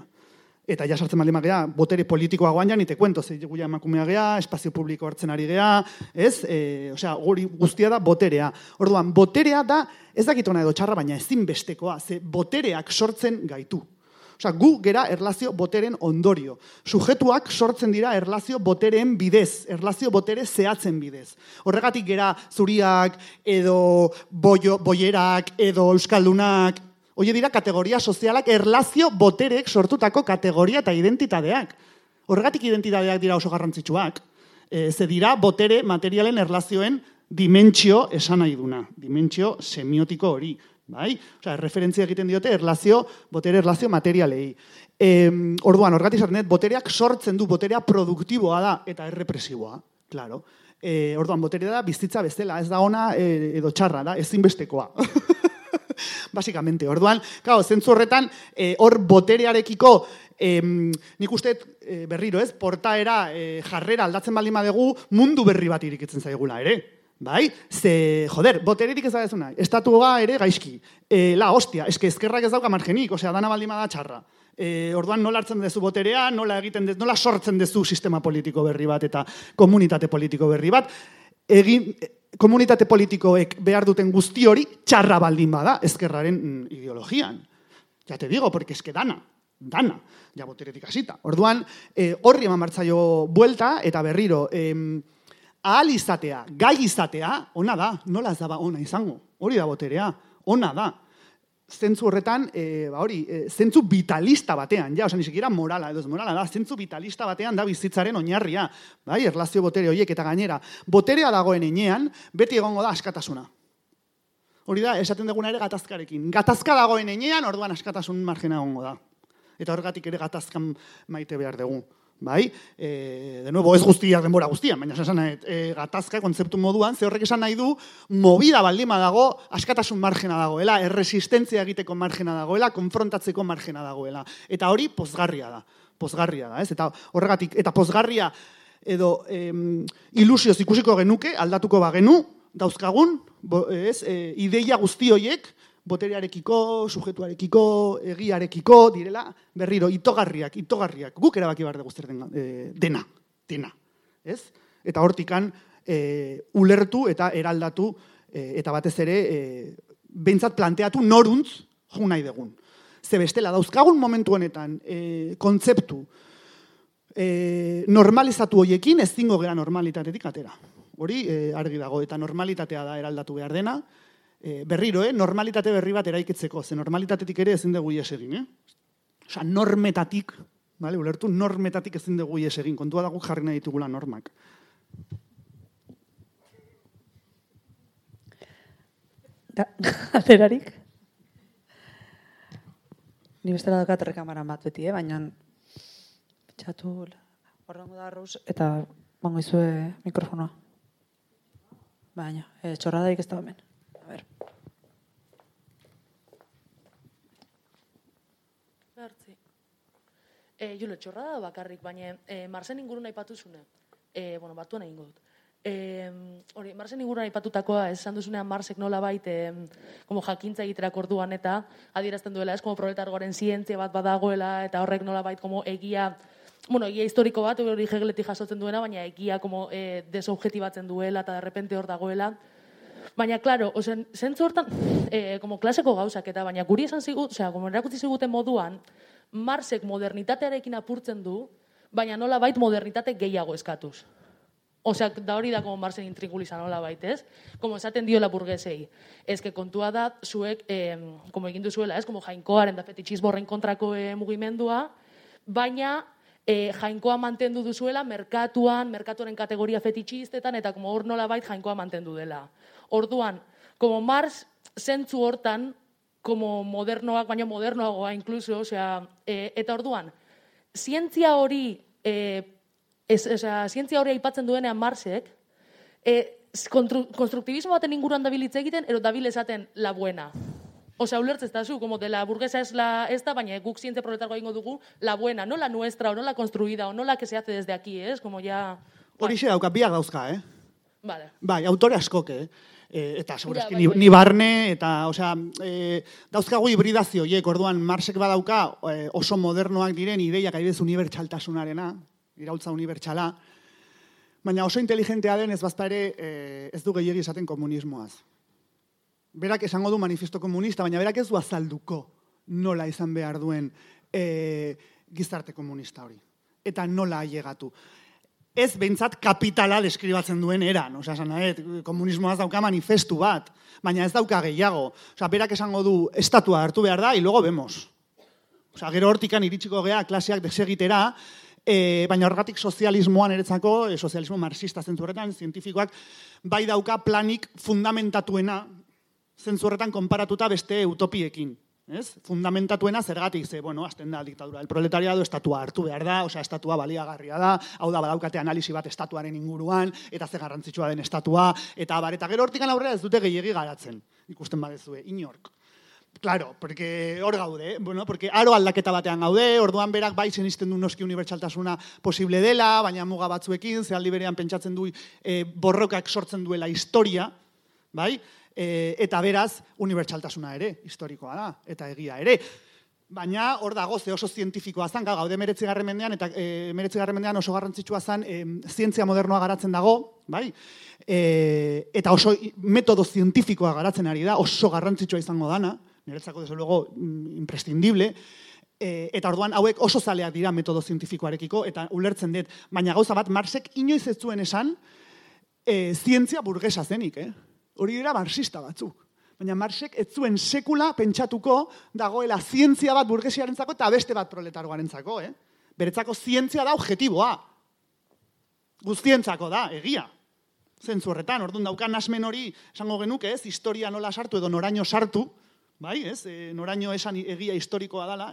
Eta ja sartzen baldin magea, botere politikoa goan janite kuento, ze guia emakumea gea, espazio publiko hartzen ari gea, ez? E, osea, guri guztia da boterea. Orduan, boterea da, ez dakitona edo txarra, baina ezin bestekoa, ze botereak sortzen gaitu. Osa, gu gera erlazio boteren ondorio. Sujetuak sortzen dira erlazio boteren bidez, erlazio botere zehatzen bidez. Horregatik gera zuriak, edo boio, boierak, edo euskaldunak, Oie dira kategoria sozialak erlazio boterek sortutako kategoria eta identitateak. Horregatik identitateak dira oso garrantzitsuak. E, ze dira botere materialen erlazioen dimentsio esan nahi duna. Dimentsio semiotiko hori bai? Osea, referentzia egiten diote erlazio, botere erlazio materialei. E, orduan, orgati botereak sortzen du, boterea produktiboa da, eta errepresiboa, claro. E, orduan, boterea da bizitza bestela, ez da ona e, edo txarra da, ezinbestekoa. Basikamente, orduan, claro, zentzu horretan, e, hor boterearekiko, e, nik uste e, berriro ez, portaera e, jarrera aldatzen baldin badegu, mundu berri bat irikitzen zaigula, ere? Bai? Ze, joder, botererik ez da ezuna. Estatua ere gaizki. E, la, hostia, eske ezkerrak ez dauka margenik, osea, dana baldima da txarra. E, orduan nola hartzen dezu boterea, nola egiten dezu, nola sortzen dezu sistema politiko berri bat eta komunitate politiko berri bat. Egin, komunitate politikoek behar duten guzti hori txarra baldin bada ezkerraren mm, ideologian. Ja te digo, porque eske dana, dana, ja boteretik hasita. Orduan, e, horri eman martzaio buelta eta berriro, em, ahal izatea, gai izatea, ona da, nola ez da ba ona izango, hori da boterea, ona da. Zentzu horretan, e, ba hori, e, zentzu vitalista batean, ja, osan izekira morala, edo morala da, zentzu vitalista batean da bizitzaren oinarria, bai, erlazio botere horiek eta gainera. Boterea dagoen enean, beti egongo da askatasuna. Hori da, esaten duguna ere gatazkarekin. Gatazka dagoen enean, orduan askatasun margena egongo da. Eta horregatik ere gatazkan maite behar dugu bai? E, de nuevo, ez guztia denbora guztia, baina esan e, gatazka kontzeptu moduan, ze horrek esan nahi du, movida baldima dago, askatasun margena dagoela, erresistentzia egiteko margena dagoela, konfrontatzeko margena dagoela. Eta hori, pozgarria da. Pozgarria da, ez? Eta horregatik, eta pozgarria edo em, ilusioz ikusiko genuke, aldatuko bagenu, dauzkagun, bo, ez, e, ideia guzti horiek, boterearekiko, sujetuarekiko, egiarekiko, direla, berriro, itogarriak, itogarriak, guk erabaki behar dugu zer e, dena, dena, ez? Eta hortikan, e, ulertu eta eraldatu, e, eta batez ere, e, behintzat planteatu noruntz, jo nahi dugun. Ze bestela, dauzkagun momentu honetan, e, kontzeptu, e, normalizatu hoiekin, ez zingo gera normalitatetik atera. Hori, e, argi dago, eta normalitatea da eraldatu behar dena, e, berriro, eh, normalitate berri bat eraikitzeko, ze normalitatetik ere ezin dugu ies egin, eh? Osa, normetatik, vale, ulertu, normetatik ezin dugu ies egin, kontua dago jarri nahi ditugula normak. Da, aterarik? Ni bestela dakat rekamara bat beti, eh? baina txatu, horrengo da arruz, eta bango izue mikrofonoa. Baina, eh, txorradaik ez da hemen. ver. E, Jule, txorra da bakarrik, baina e, Marsen ingurun aipatu zune. E, bueno, batuan egingo dut. E, hori, Marsen ingurun aipatutakoa, esan duzunean Marsek nola bait, e, como jakintza egiterak orduan eta adierazten duela, ez, como proletargoaren zientzia bat badagoela, eta horrek nola bait, como egia, bueno, egia historiko bat, hori hegeletik jasotzen duena, baina egia como e, desobjetibatzen duela, eta de repente hor dagoela. Baina, claro, ozen, zentzu hortan, e, como klaseko gauzak eta, baina guri esan zigut, osea, como erakutzi ziguten moduan, Marsek modernitatearekin apurtzen du, baina nola bait modernitate gehiago eskatuz. Osea, da hori da como Marsen intriguliza nola bait, ez? Como esaten dio la burguesei. Ez que kontua da, zuek, eh, como egin duzuela, ez? Como jainkoaren da fetichisborren kontrako eh, mugimendua, baina eh, jainkoa mantendu duzuela merkatuan, merkatuaren kategoria fetitxistetan, eta como hor nola bait jainkoa mantendu dela. Orduan, como Mars zentzu hortan, como modernoak, baina modernoagoa inkluso, osea, e, eta orduan, zientzia hori, e, ez, osea, zientzia hori aipatzen duenean Marsek, e, kontru, konstruktibismo baten inguruan dabil egiten, ero dabil esaten la buena. Osea, ulertz ez da zu, como de la burguesa es la esta, baina guk zientzia proletargoa ingo dugu, la buena, no la nuestra, o no la construida, o no la que se hace desde aquí, es, como ya... Hori xe dauka, biak dauzka, eh? Vale. Bai, autore askok, eh? E, eta segurazki bai, ni, bai. ni barne, eta, osea, e, dauzkagu hibridazio, hiek, orduan, Marsek badauka e, oso modernoak diren ideiak adibidez unibertsaltasunarena, iraultza unibertsala, baina oso inteligentea den ez bazta ere e, ez du gehiegi esaten komunismoaz. Berak esango du manifesto komunista, baina berak ez du azalduko nola izan behar duen e, gizarte komunista hori. Eta nola ailegatu ez behintzat kapitala deskribatzen duen eran. Osea, esan komunismoaz dauka manifestu bat, baina ez dauka gehiago. Osea, berak esango du, estatua hartu behar da, y luego vemos. Osea, gero hortikan iritsiko gea klaseak desegitera, e, baina horregatik sozialismoan eretzako, e, sozialismo marxista zentzu horretan, zientifikoak, bai dauka planik fundamentatuena zentzu horretan konparatuta beste utopiekin. Ez? Fundamentatuena zergatik ze, bueno, azten da diktadura. El proletariado estatua hartu behar da, osea, estatua baliagarria da, hau da badaukate analisi bat estatuaren inguruan, eta ze garrantzitsua den estatua, eta bar, eta gero hortikan aurrera ez dute gehiegi garatzen, ikusten badezue, inork. Claro, porque hor gaude, eh? bueno, porque aro aldaketa batean gaude, orduan berak bai zenisten du noski unibertsaltasuna posible dela, baina muga batzuekin, ze aldi berean pentsatzen du e, borrokak sortzen duela historia, bai? E, eta beraz, unibertsaltasuna ere, historikoa da, eta egia ere. Baina hor dago ze oso zientifikoa zan, gaude meretzigarren mendean, eta e, meretzigarren mendean oso garrantzitsua zan, e, zientzia modernoa garatzen dago, bai? E, eta oso metodo zientifikoa garatzen ari da, oso garrantzitsua izango dana, niretzako desde luego mm, imprescindible, E, eta orduan hauek oso zaleak dira metodo zientifikoarekiko, eta ulertzen dut, baina gauza bat, Marsek inoiz ez zuen esan, e, zientzia burgesa zenik, eh? Hori dira marxista batzuk. Baina Marxek ez zuen sekula pentsatuko dagoela zientzia bat burgesiarentzako eta beste bat proletargoarentzako, eh? Beretzako zientzia da objetiboa. Guztientzako da, egia. Zentzu horretan, orduan daukan asmen hori, esango genuke, ez, historia nola sartu edo noraino sartu, bai, ez, e, noraino esan egia historikoa dala,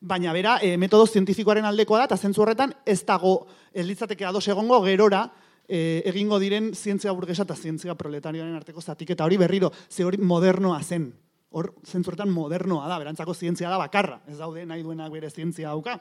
baina bera, e, metodo zientifikoaren aldekoa da, eta zentzu horretan ez dago, ez litzateke ados egongo gerora, e, egingo diren zientzia burgesa eta zientzia proletarioaren arteko zatiketa hori berriro, ze hori modernoa zen. Hor, zentzu horretan modernoa da, berantzako zientzia da bakarra, ez daude nahi duenak bere zientzia dauka.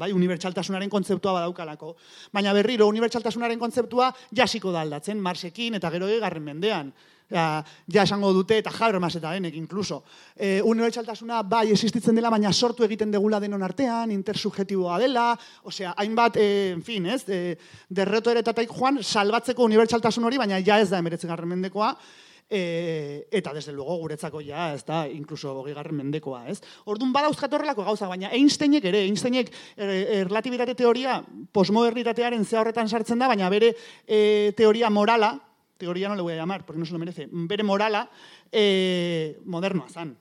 Bai, unibertsaltasunaren kontzeptua badaukalako. Baina berriro, unibertsaltasunaren kontzeptua jasiko da aldatzen, Marsekin eta gero egarren mendean. Ja, ja esango dute, eta Habermas eta denek inkluso. E, unibertsaltasuna bai existitzen dela, baina sortu egiten degula denon artean, intersubjetiboa dela, osea, hainbat, e, en fin, ez, e, derreto ere tataik joan, salbatzeko unibertsaltasun hori, baina ja ez da emeretzegarren mendekoa, E, eta desde luego guretzako ja, ez da, inkluso hogeigarren mendekoa, ez? Orduan badauzkat horrelako gauza, baina Einsteinek ere, Einsteinek e, relatibitate teoria posmodernitatearen zea horretan sartzen da, baina bere e, teoria morala, teoría no le voy a llamar, porque no se lo merece, bere morala, e, modernoa zan.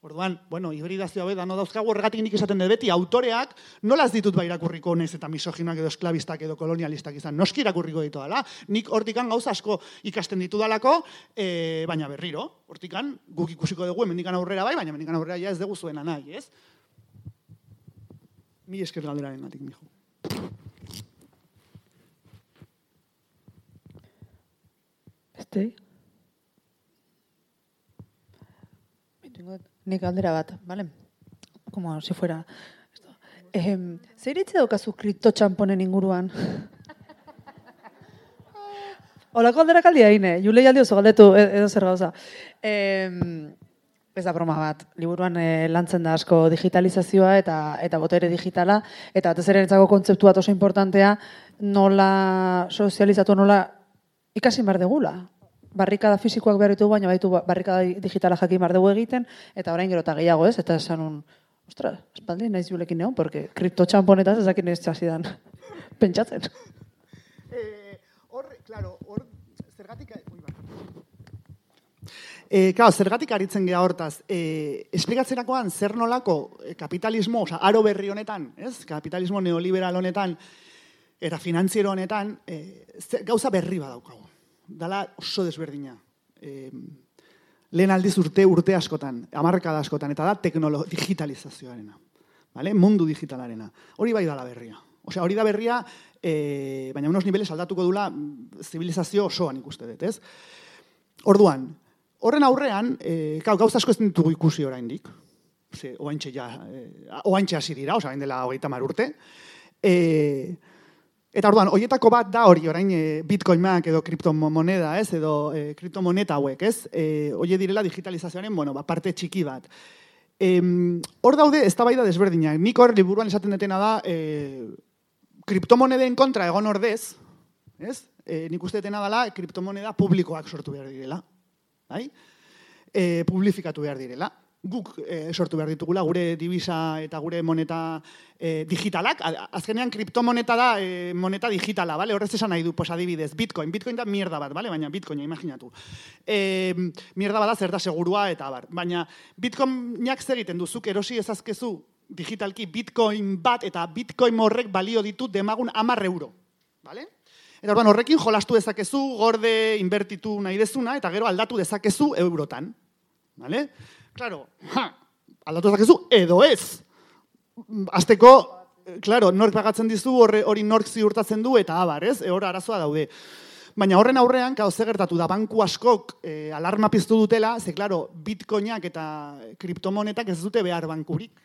Orduan, bueno, hibridazioa beda, no dauzkagu horregatik nik esaten dut beti, autoreak nola ez ditut ba irakurriko nez eta misoginoak edo esklabistak edo kolonialistak izan, noski irakurriko ditu dala. Nik hortikan gauza asko ikasten ditu dalako, e, baina berriro, hortikan guk ikusiko dugu hemendikan aurrera bai, baina hemendikan aurrera ja ez dugu zuena nahi, ez? Mi esker galderaren gatik, mijo. Beste? Tengo nik galdera bat, vale? Como si fuera esto. Ehem, zer iritzi daukazu kripto txamponen inguruan? Olako alderak aldi hain, eh? Julei aldi oso galdetu e- edo zer gauza. Em, ez da broma bat, liburuan eh, lantzen da asko digitalizazioa eta eta botere digitala, eta batez ere netzako kontzeptu bat oso importantea, nola sozializatu, nola ikasi behar degula. Barrikada fisikoak behar ditugu, baina baitu barrikada digitala jakin behar dugu egiten, eta orain gero eta gehiago ez, eta esan un, ostra, espaldi naiz julekin neon, porque kripto txamponetaz ezakin ez txasidan pentsatzen. Eh, hor, claro, hor, zergatik... E, claro, zergatik aritzen geha hortaz, e, esplikatzerakoan zer nolako eh, kapitalismo, oza, aro berri honetan, ez? Kapitalismo neoliberal honetan, eta finantziero honetan, e, gauza berri badaukagu. Dala oso desberdina. E, lehen aldiz urte, urte askotan, amarkada askotan, eta da teknolo, digitalizazioarena. Vale? Mundu digitalarena. Hori bai dala berria. Osea, hori da berria, e, baina unos niveles aldatuko dula mm, zibilizazio osoan ikuste dut, ez? Orduan, horren aurrean, e, gau, gauza asko ez ditugu ikusi oraindik. Ze, oaintxe ja, e, oaintxe hasi dira, osea, dela hogeita mar urte. E, eta orduan, hoietako bat da hori, orain e, bitcoinak edo kriptomoneda, ez, edo e, kriptomoneta hauek, ez, e, oie direla digitalizazioaren, bueno, ba, parte txiki bat. Em, hor daude, ez da desberdinak. Nik hor liburuan esaten detena da, e, kriptomoneden kontra egon ordez, ez? E, nik uste detena dela, kriptomoneda publikoak sortu behar direla. Bai? E, publifikatu behar direla. Guk e, sortu behar ditugula, gure divisa eta gure moneta e, digitalak. Azkenean, kriptomoneta da e, moneta digitala, bale? Horrez esan nahi du, pues adibidez, bitcoin. Bitcoin da mierda bat, bale? Baina bitcoina, imaginatu. E, mierda bada zer da segurua eta bar. Baina bitcoinak zer egiten duzuk erosi ezazkezu digitalki bitcoin bat eta bitcoin horrek balio ditu demagun amar euro. Bale? Eta orduan horrekin jolastu dezakezu, gorde inbertitu nahi dezuna, eta gero aldatu dezakezu eurotan. Vale? Claro, ha, aldatu dezakezu edo ez. Azteko, claro, nork pagatzen dizu, horre, hori nork ziurtatzen du, eta abar, ez? E, hor arazoa daude. Baina horren aurrean, kao, ze gertatu da, banku askok e, alarma piztu dutela, ze, claro, bitcoinak eta kriptomonetak ez dute behar bankurik.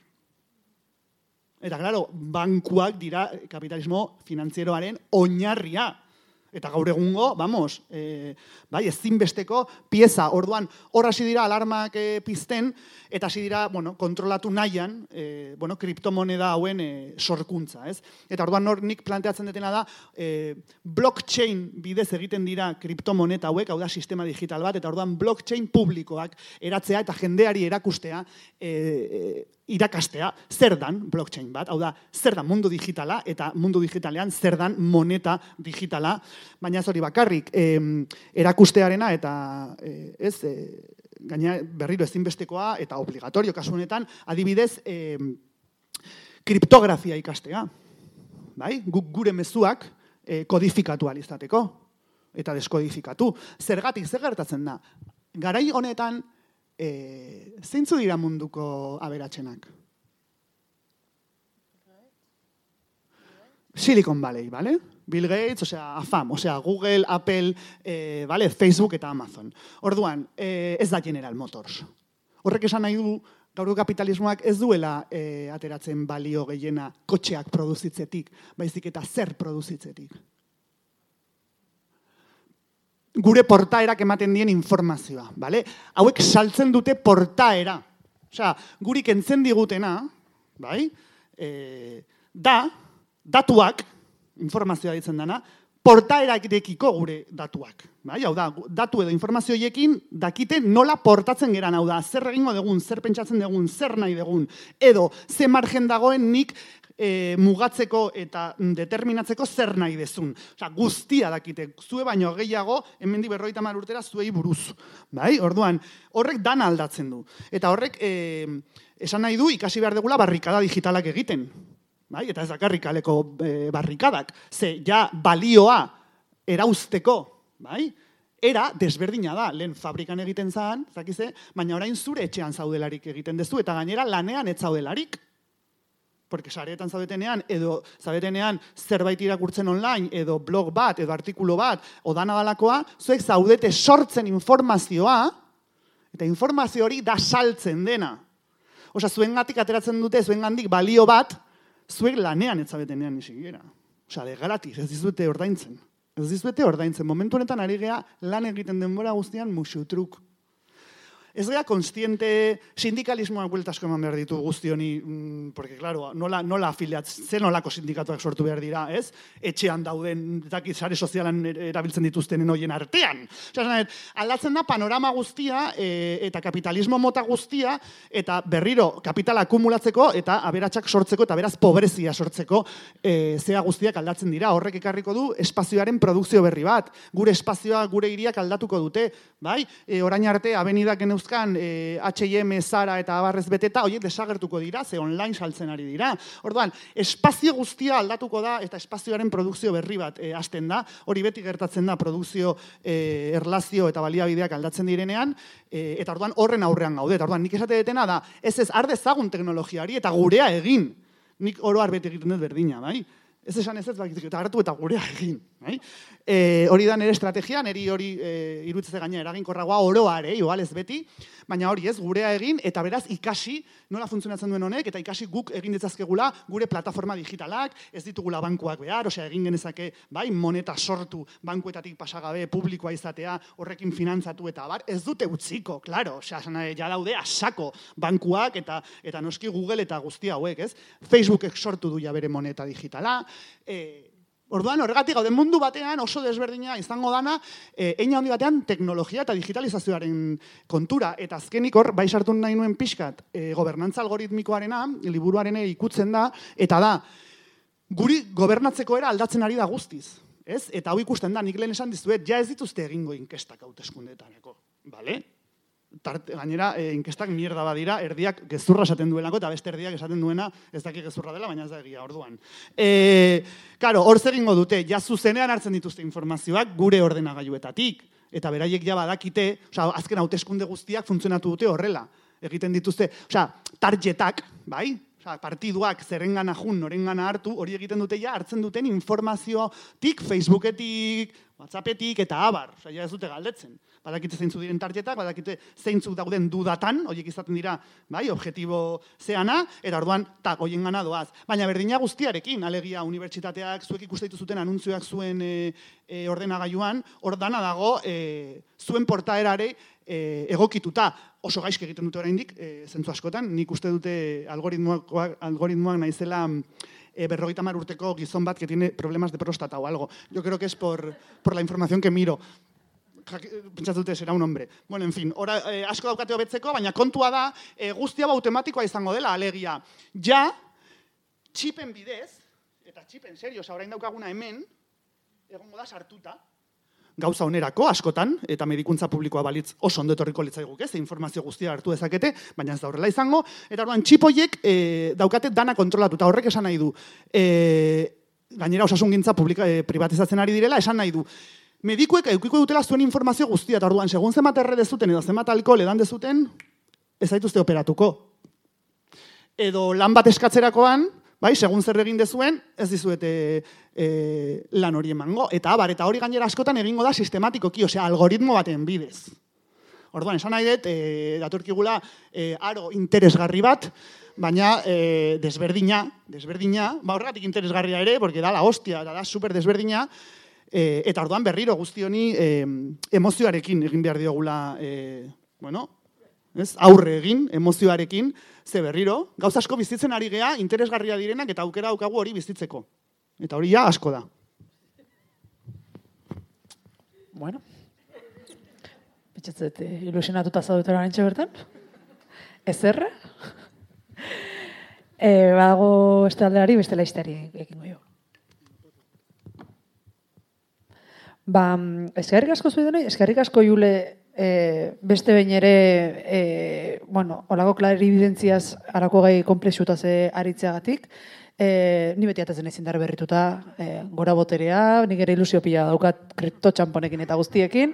Eta, claro, bankuak dira kapitalismo finantzieroaren oinarria. Eta gaur egungo, vamos, e, bai, ezinbesteko pieza. Orduan, hor hasi dira alarmak e, pizten, eta hasi dira, bueno, kontrolatu nahian, e, bueno, kriptomoneda hauen e, sorkuntza, ez? Eta orduan hor nik planteatzen detena da, e, blockchain bidez egiten dira kriptomoneta hauek, hau da sistema digital bat, eta orduan blockchain publikoak eratzea eta jendeari erakustea, e, e, irakastea, zer dan blockchain bat, hau da, zer da mundu digitala, eta mundu digitalean zer dan moneta digitala, baina ez hori bakarrik, em, erakustearena eta e, ez, e, gaina berriro ezinbestekoa eta obligatorio kasu honetan, adibidez, em, kriptografia ikastea. Bai? Guk gure mezuak e, kodifikatu alizateko eta deskodifikatu. Zergatik, zer gertatzen da? Garai honetan, e, zeintzu dira munduko aberatsenak? Silicon Valley, ¿vale? Bill Gates, osea, AFAM, osea, Google, Apple, eh, ¿vale? Facebook eta Amazon. Orduan, eh, ez da General Motors. Horrek esan nahi du, gaurko kapitalismoak ez duela eh, ateratzen balio gehiena kotxeak produzitzetik, baizik eta zer produzitzetik. Gure portaerak ematen dien informazioa, bale? Hauek saltzen dute portaera. Osea, guri kentzen digutena, bai? E, da, datuak, informazioa ditzen dana, portaerakekiko gure datuak. Bai? Hau da, datu edo informazioiekin dakite nola portatzen geran, hau da, zer egingo dugun, zer pentsatzen dugun, zer nahi dugun, edo ze margen dagoen nik e, mugatzeko eta mm, determinatzeko zer nahi dezun. Osea, guztia dakite, zue baino gehiago, hemendik berroita mar urtera zuei buruz. Bai? Orduan, horrek dana aldatzen du. Eta horrek, e, esan nahi du, ikasi behar degula barrikada digitalak egiten. Bai? Eta ez dakarrik kaleko e, barrikadak. Ze, ja, balioa erauzteko, bai? Era desberdina da, lehen fabrikan egiten zan, zakize, baina orain zure etxean zaudelarik egiten dezu, eta gainera lanean ez zaudelarik. Porque saretan zaudetenean, edo zaudetenean zerbait irakurtzen online, edo blog bat, edo artikulu bat, o dana dalakoa, zuek zaudete sortzen informazioa, eta informazio hori da saltzen dena. Osa, zuengatik ateratzen dute, zuengandik balio bat, zuek lanean ez zabetenean nisikiera. Osea, de gratis, ez dizuete ordaintzen. Ez dizuete ordaintzen. Momentu honetan ari gea lan egiten denbora guztian musutruk. Ez gara konstiente sindikalismoak bueltasko eman behar ditu guzti honi, mm, porque, claro, nola, nola afiliat, ze nolako sindikatuak sortu behar dira, ez? Etxean dauden, dakit, sare sozialan er- erabiltzen dituztenen hoien artean. Osea, aldatzen da panorama guztia e, eta kapitalismo mota guztia eta berriro kapitala akumulatzeko eta aberatsak sortzeko eta beraz pobrezia sortzeko e, zea guztiak aldatzen dira. Horrek ekarriko du espazioaren produkzio berri bat. Gure espazioa, gure hiriak aldatuko dute, bai? E, orain arte, abenidak geneuzkan e, H&M, Zara eta abarrez beteta, horiek desagertuko dira, ze online saltzen ari dira. Orduan, espazio guztia aldatuko da eta espazioaren produkzio berri bat e, hasten da. Hori beti gertatzen da produkzio e, erlazio eta baliabideak aldatzen direnean, e, eta orduan horren aurrean gaude. Eta orduan, nik esate detena da, ez ez, ardezagun teknologiari eta gurea egin. Nik oro arbet egiten dut berdina, bai? Ez esan ez ez, bai, eta hartu eta gurea egin. Bai? E, hori da nire estrategia, niri hori e, irutzeze gaina eraginkorragoa oroare, igual ez beti, baina hori ez, gurea egin, eta beraz ikasi nola funtzionatzen duen honek, eta ikasi guk egin ditzazkegula gure plataforma digitalak, ez ditugula bankuak behar, osea egin genezake, bai, moneta sortu, bankuetatik pasagabe, publikoa izatea, horrekin finantzatu eta bar, ez dute utziko, claro, osea, ja daude asako bankuak eta eta noski Google eta guzti hauek, ez? Facebookek sortu du ja bere moneta digitala, e, Orduan, horregatik gauden mundu batean oso desberdina izango dana, e, eina handi batean teknologia eta digitalizazioaren kontura. Eta azkenik hor, bai sartu nahi nuen pixkat, e, gobernantza algoritmikoarena, liburuaren ikutzen da, eta da, guri gobernatzeko era aldatzen ari da guztiz. Ez? Eta hau ikusten da, nik lehen esan dizuet, ja ez dituzte egingo inkestak hauteskundetaneko. Bale? Tarte, gainera, e, inkestak mierda badira, erdiak gezurra esaten duelako, eta beste erdiak esaten duena, ez daki gezurra dela, baina ez da egia, orduan. E, karo, hor egingo dute, ja zuzenean hartzen dituzte informazioak gure ordenagailuetatik, eta beraiek ja badakite, oza, azken hauteskunde guztiak funtzionatu dute horrela. Egiten dituzte, oza, targetak, bai? Osa, partiduak zerengana jun, norengana hartu, hori egiten dute ja, hartzen duten informaziotik, Facebooketik, Whatsappetik eta abar. Osa, ja ez dute galdetzen badakite zeintzu diren tarjetak, badakite zeintzu dauden dudatan, horiek izaten dira, bai, objektibo zeana, eta orduan, tak, hoien gana doaz. Baina berdina guztiarekin, alegia unibertsitateak, zuek ikuste dituzuten anuntzioak zuen e, e, ordenagailuan, hor dana dago e, zuen portaerare e, egokituta oso gaizki egiten dute oraindik, e, zentzu askotan, nik uste dute algoritmoak, algoritmoak naizela e, berrogeita mar urteko gizon bat que tiene problemas de prostata o algo. Yo creo que es por, por la información que miro pentsatu dute será un hombre. Bueno, en fin, ora, eh, asko daukate hobetzeko, baina kontua da, eh, guztia automatikoa izango dela, alegia. Ja, txipen bidez, eta txipen serio, orain daukaguna hemen, egongo da sartuta, gauza onerako askotan, eta medikuntza publikoa balitz oso ondo etorriko litzaiguk, ez, informazio guztia hartu dezakete, baina ez da horrela izango, eta orduan txipoiek e, daukate dana kontrolatu, eta horrek esan nahi du, e, gainera osasungintza publika, e, privatizatzen ari direla, esan nahi du, medikuek eukiko dutela zuen informazio guztia, eta orduan, segun zemat erre dezuten edo zemat alkohol edan dezuten, ez zaituzte operatuko. Edo lan bat eskatzerakoan, bai, segun zer egin dezuen, ez dizuete e, lan hori emango. Eta abar, eta hori gainera askotan egingo da sistematikoki, osea, algoritmo baten bidez. Orduan, esan nahi dut, e, datorkigula, e, aro interesgarri bat, baina e, desberdina, desberdina, ba horregatik interesgarria ere, porque da la hostia, da, da super desberdina, E, eta orduan berriro guzti honi e, emozioarekin egin behar diogula, e, bueno, ez? aurre egin, emozioarekin, ze berriro, gauz asko bizitzen ari gea, interesgarria direnak eta aukera daukagu hori bizitzeko. Eta hori ja asko da. Bueno. Betxetzet, ilusionatuta zaudetara nintxe bertan? Ez erre? E, badago este aldeari, beste laizteari ekin goio. Ba, eskerrik asko zuen denoi, eskerrik asko jule e, beste behin ere, e, bueno, olako klari evidentziaz arako gai komplexuta ze aritzeagatik. E, ni beti atatzen ezin dara berrituta, e, gora boterea, nik ere ilusio pila daukat kripto txamponekin eta guztiekin.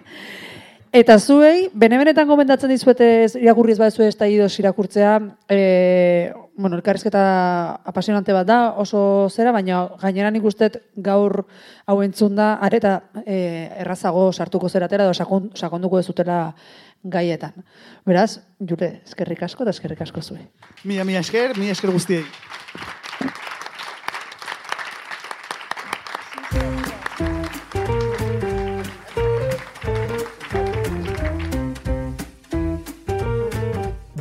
Eta zuei, bene-benetan gomendatzen dizuete irakurriz bat zuei ez irakurtzea, e, bueno, elkarrizketa apasionante bat da, oso zera, baina gaineran ikustet gaur hau entzun da, areta e, errazago sartuko zeratera, edo sakonduko ezutela gaietan. Beraz, jure, eskerrik asko eta eskerrik asko zuei. Mila, mila esker, mila esker guztiei.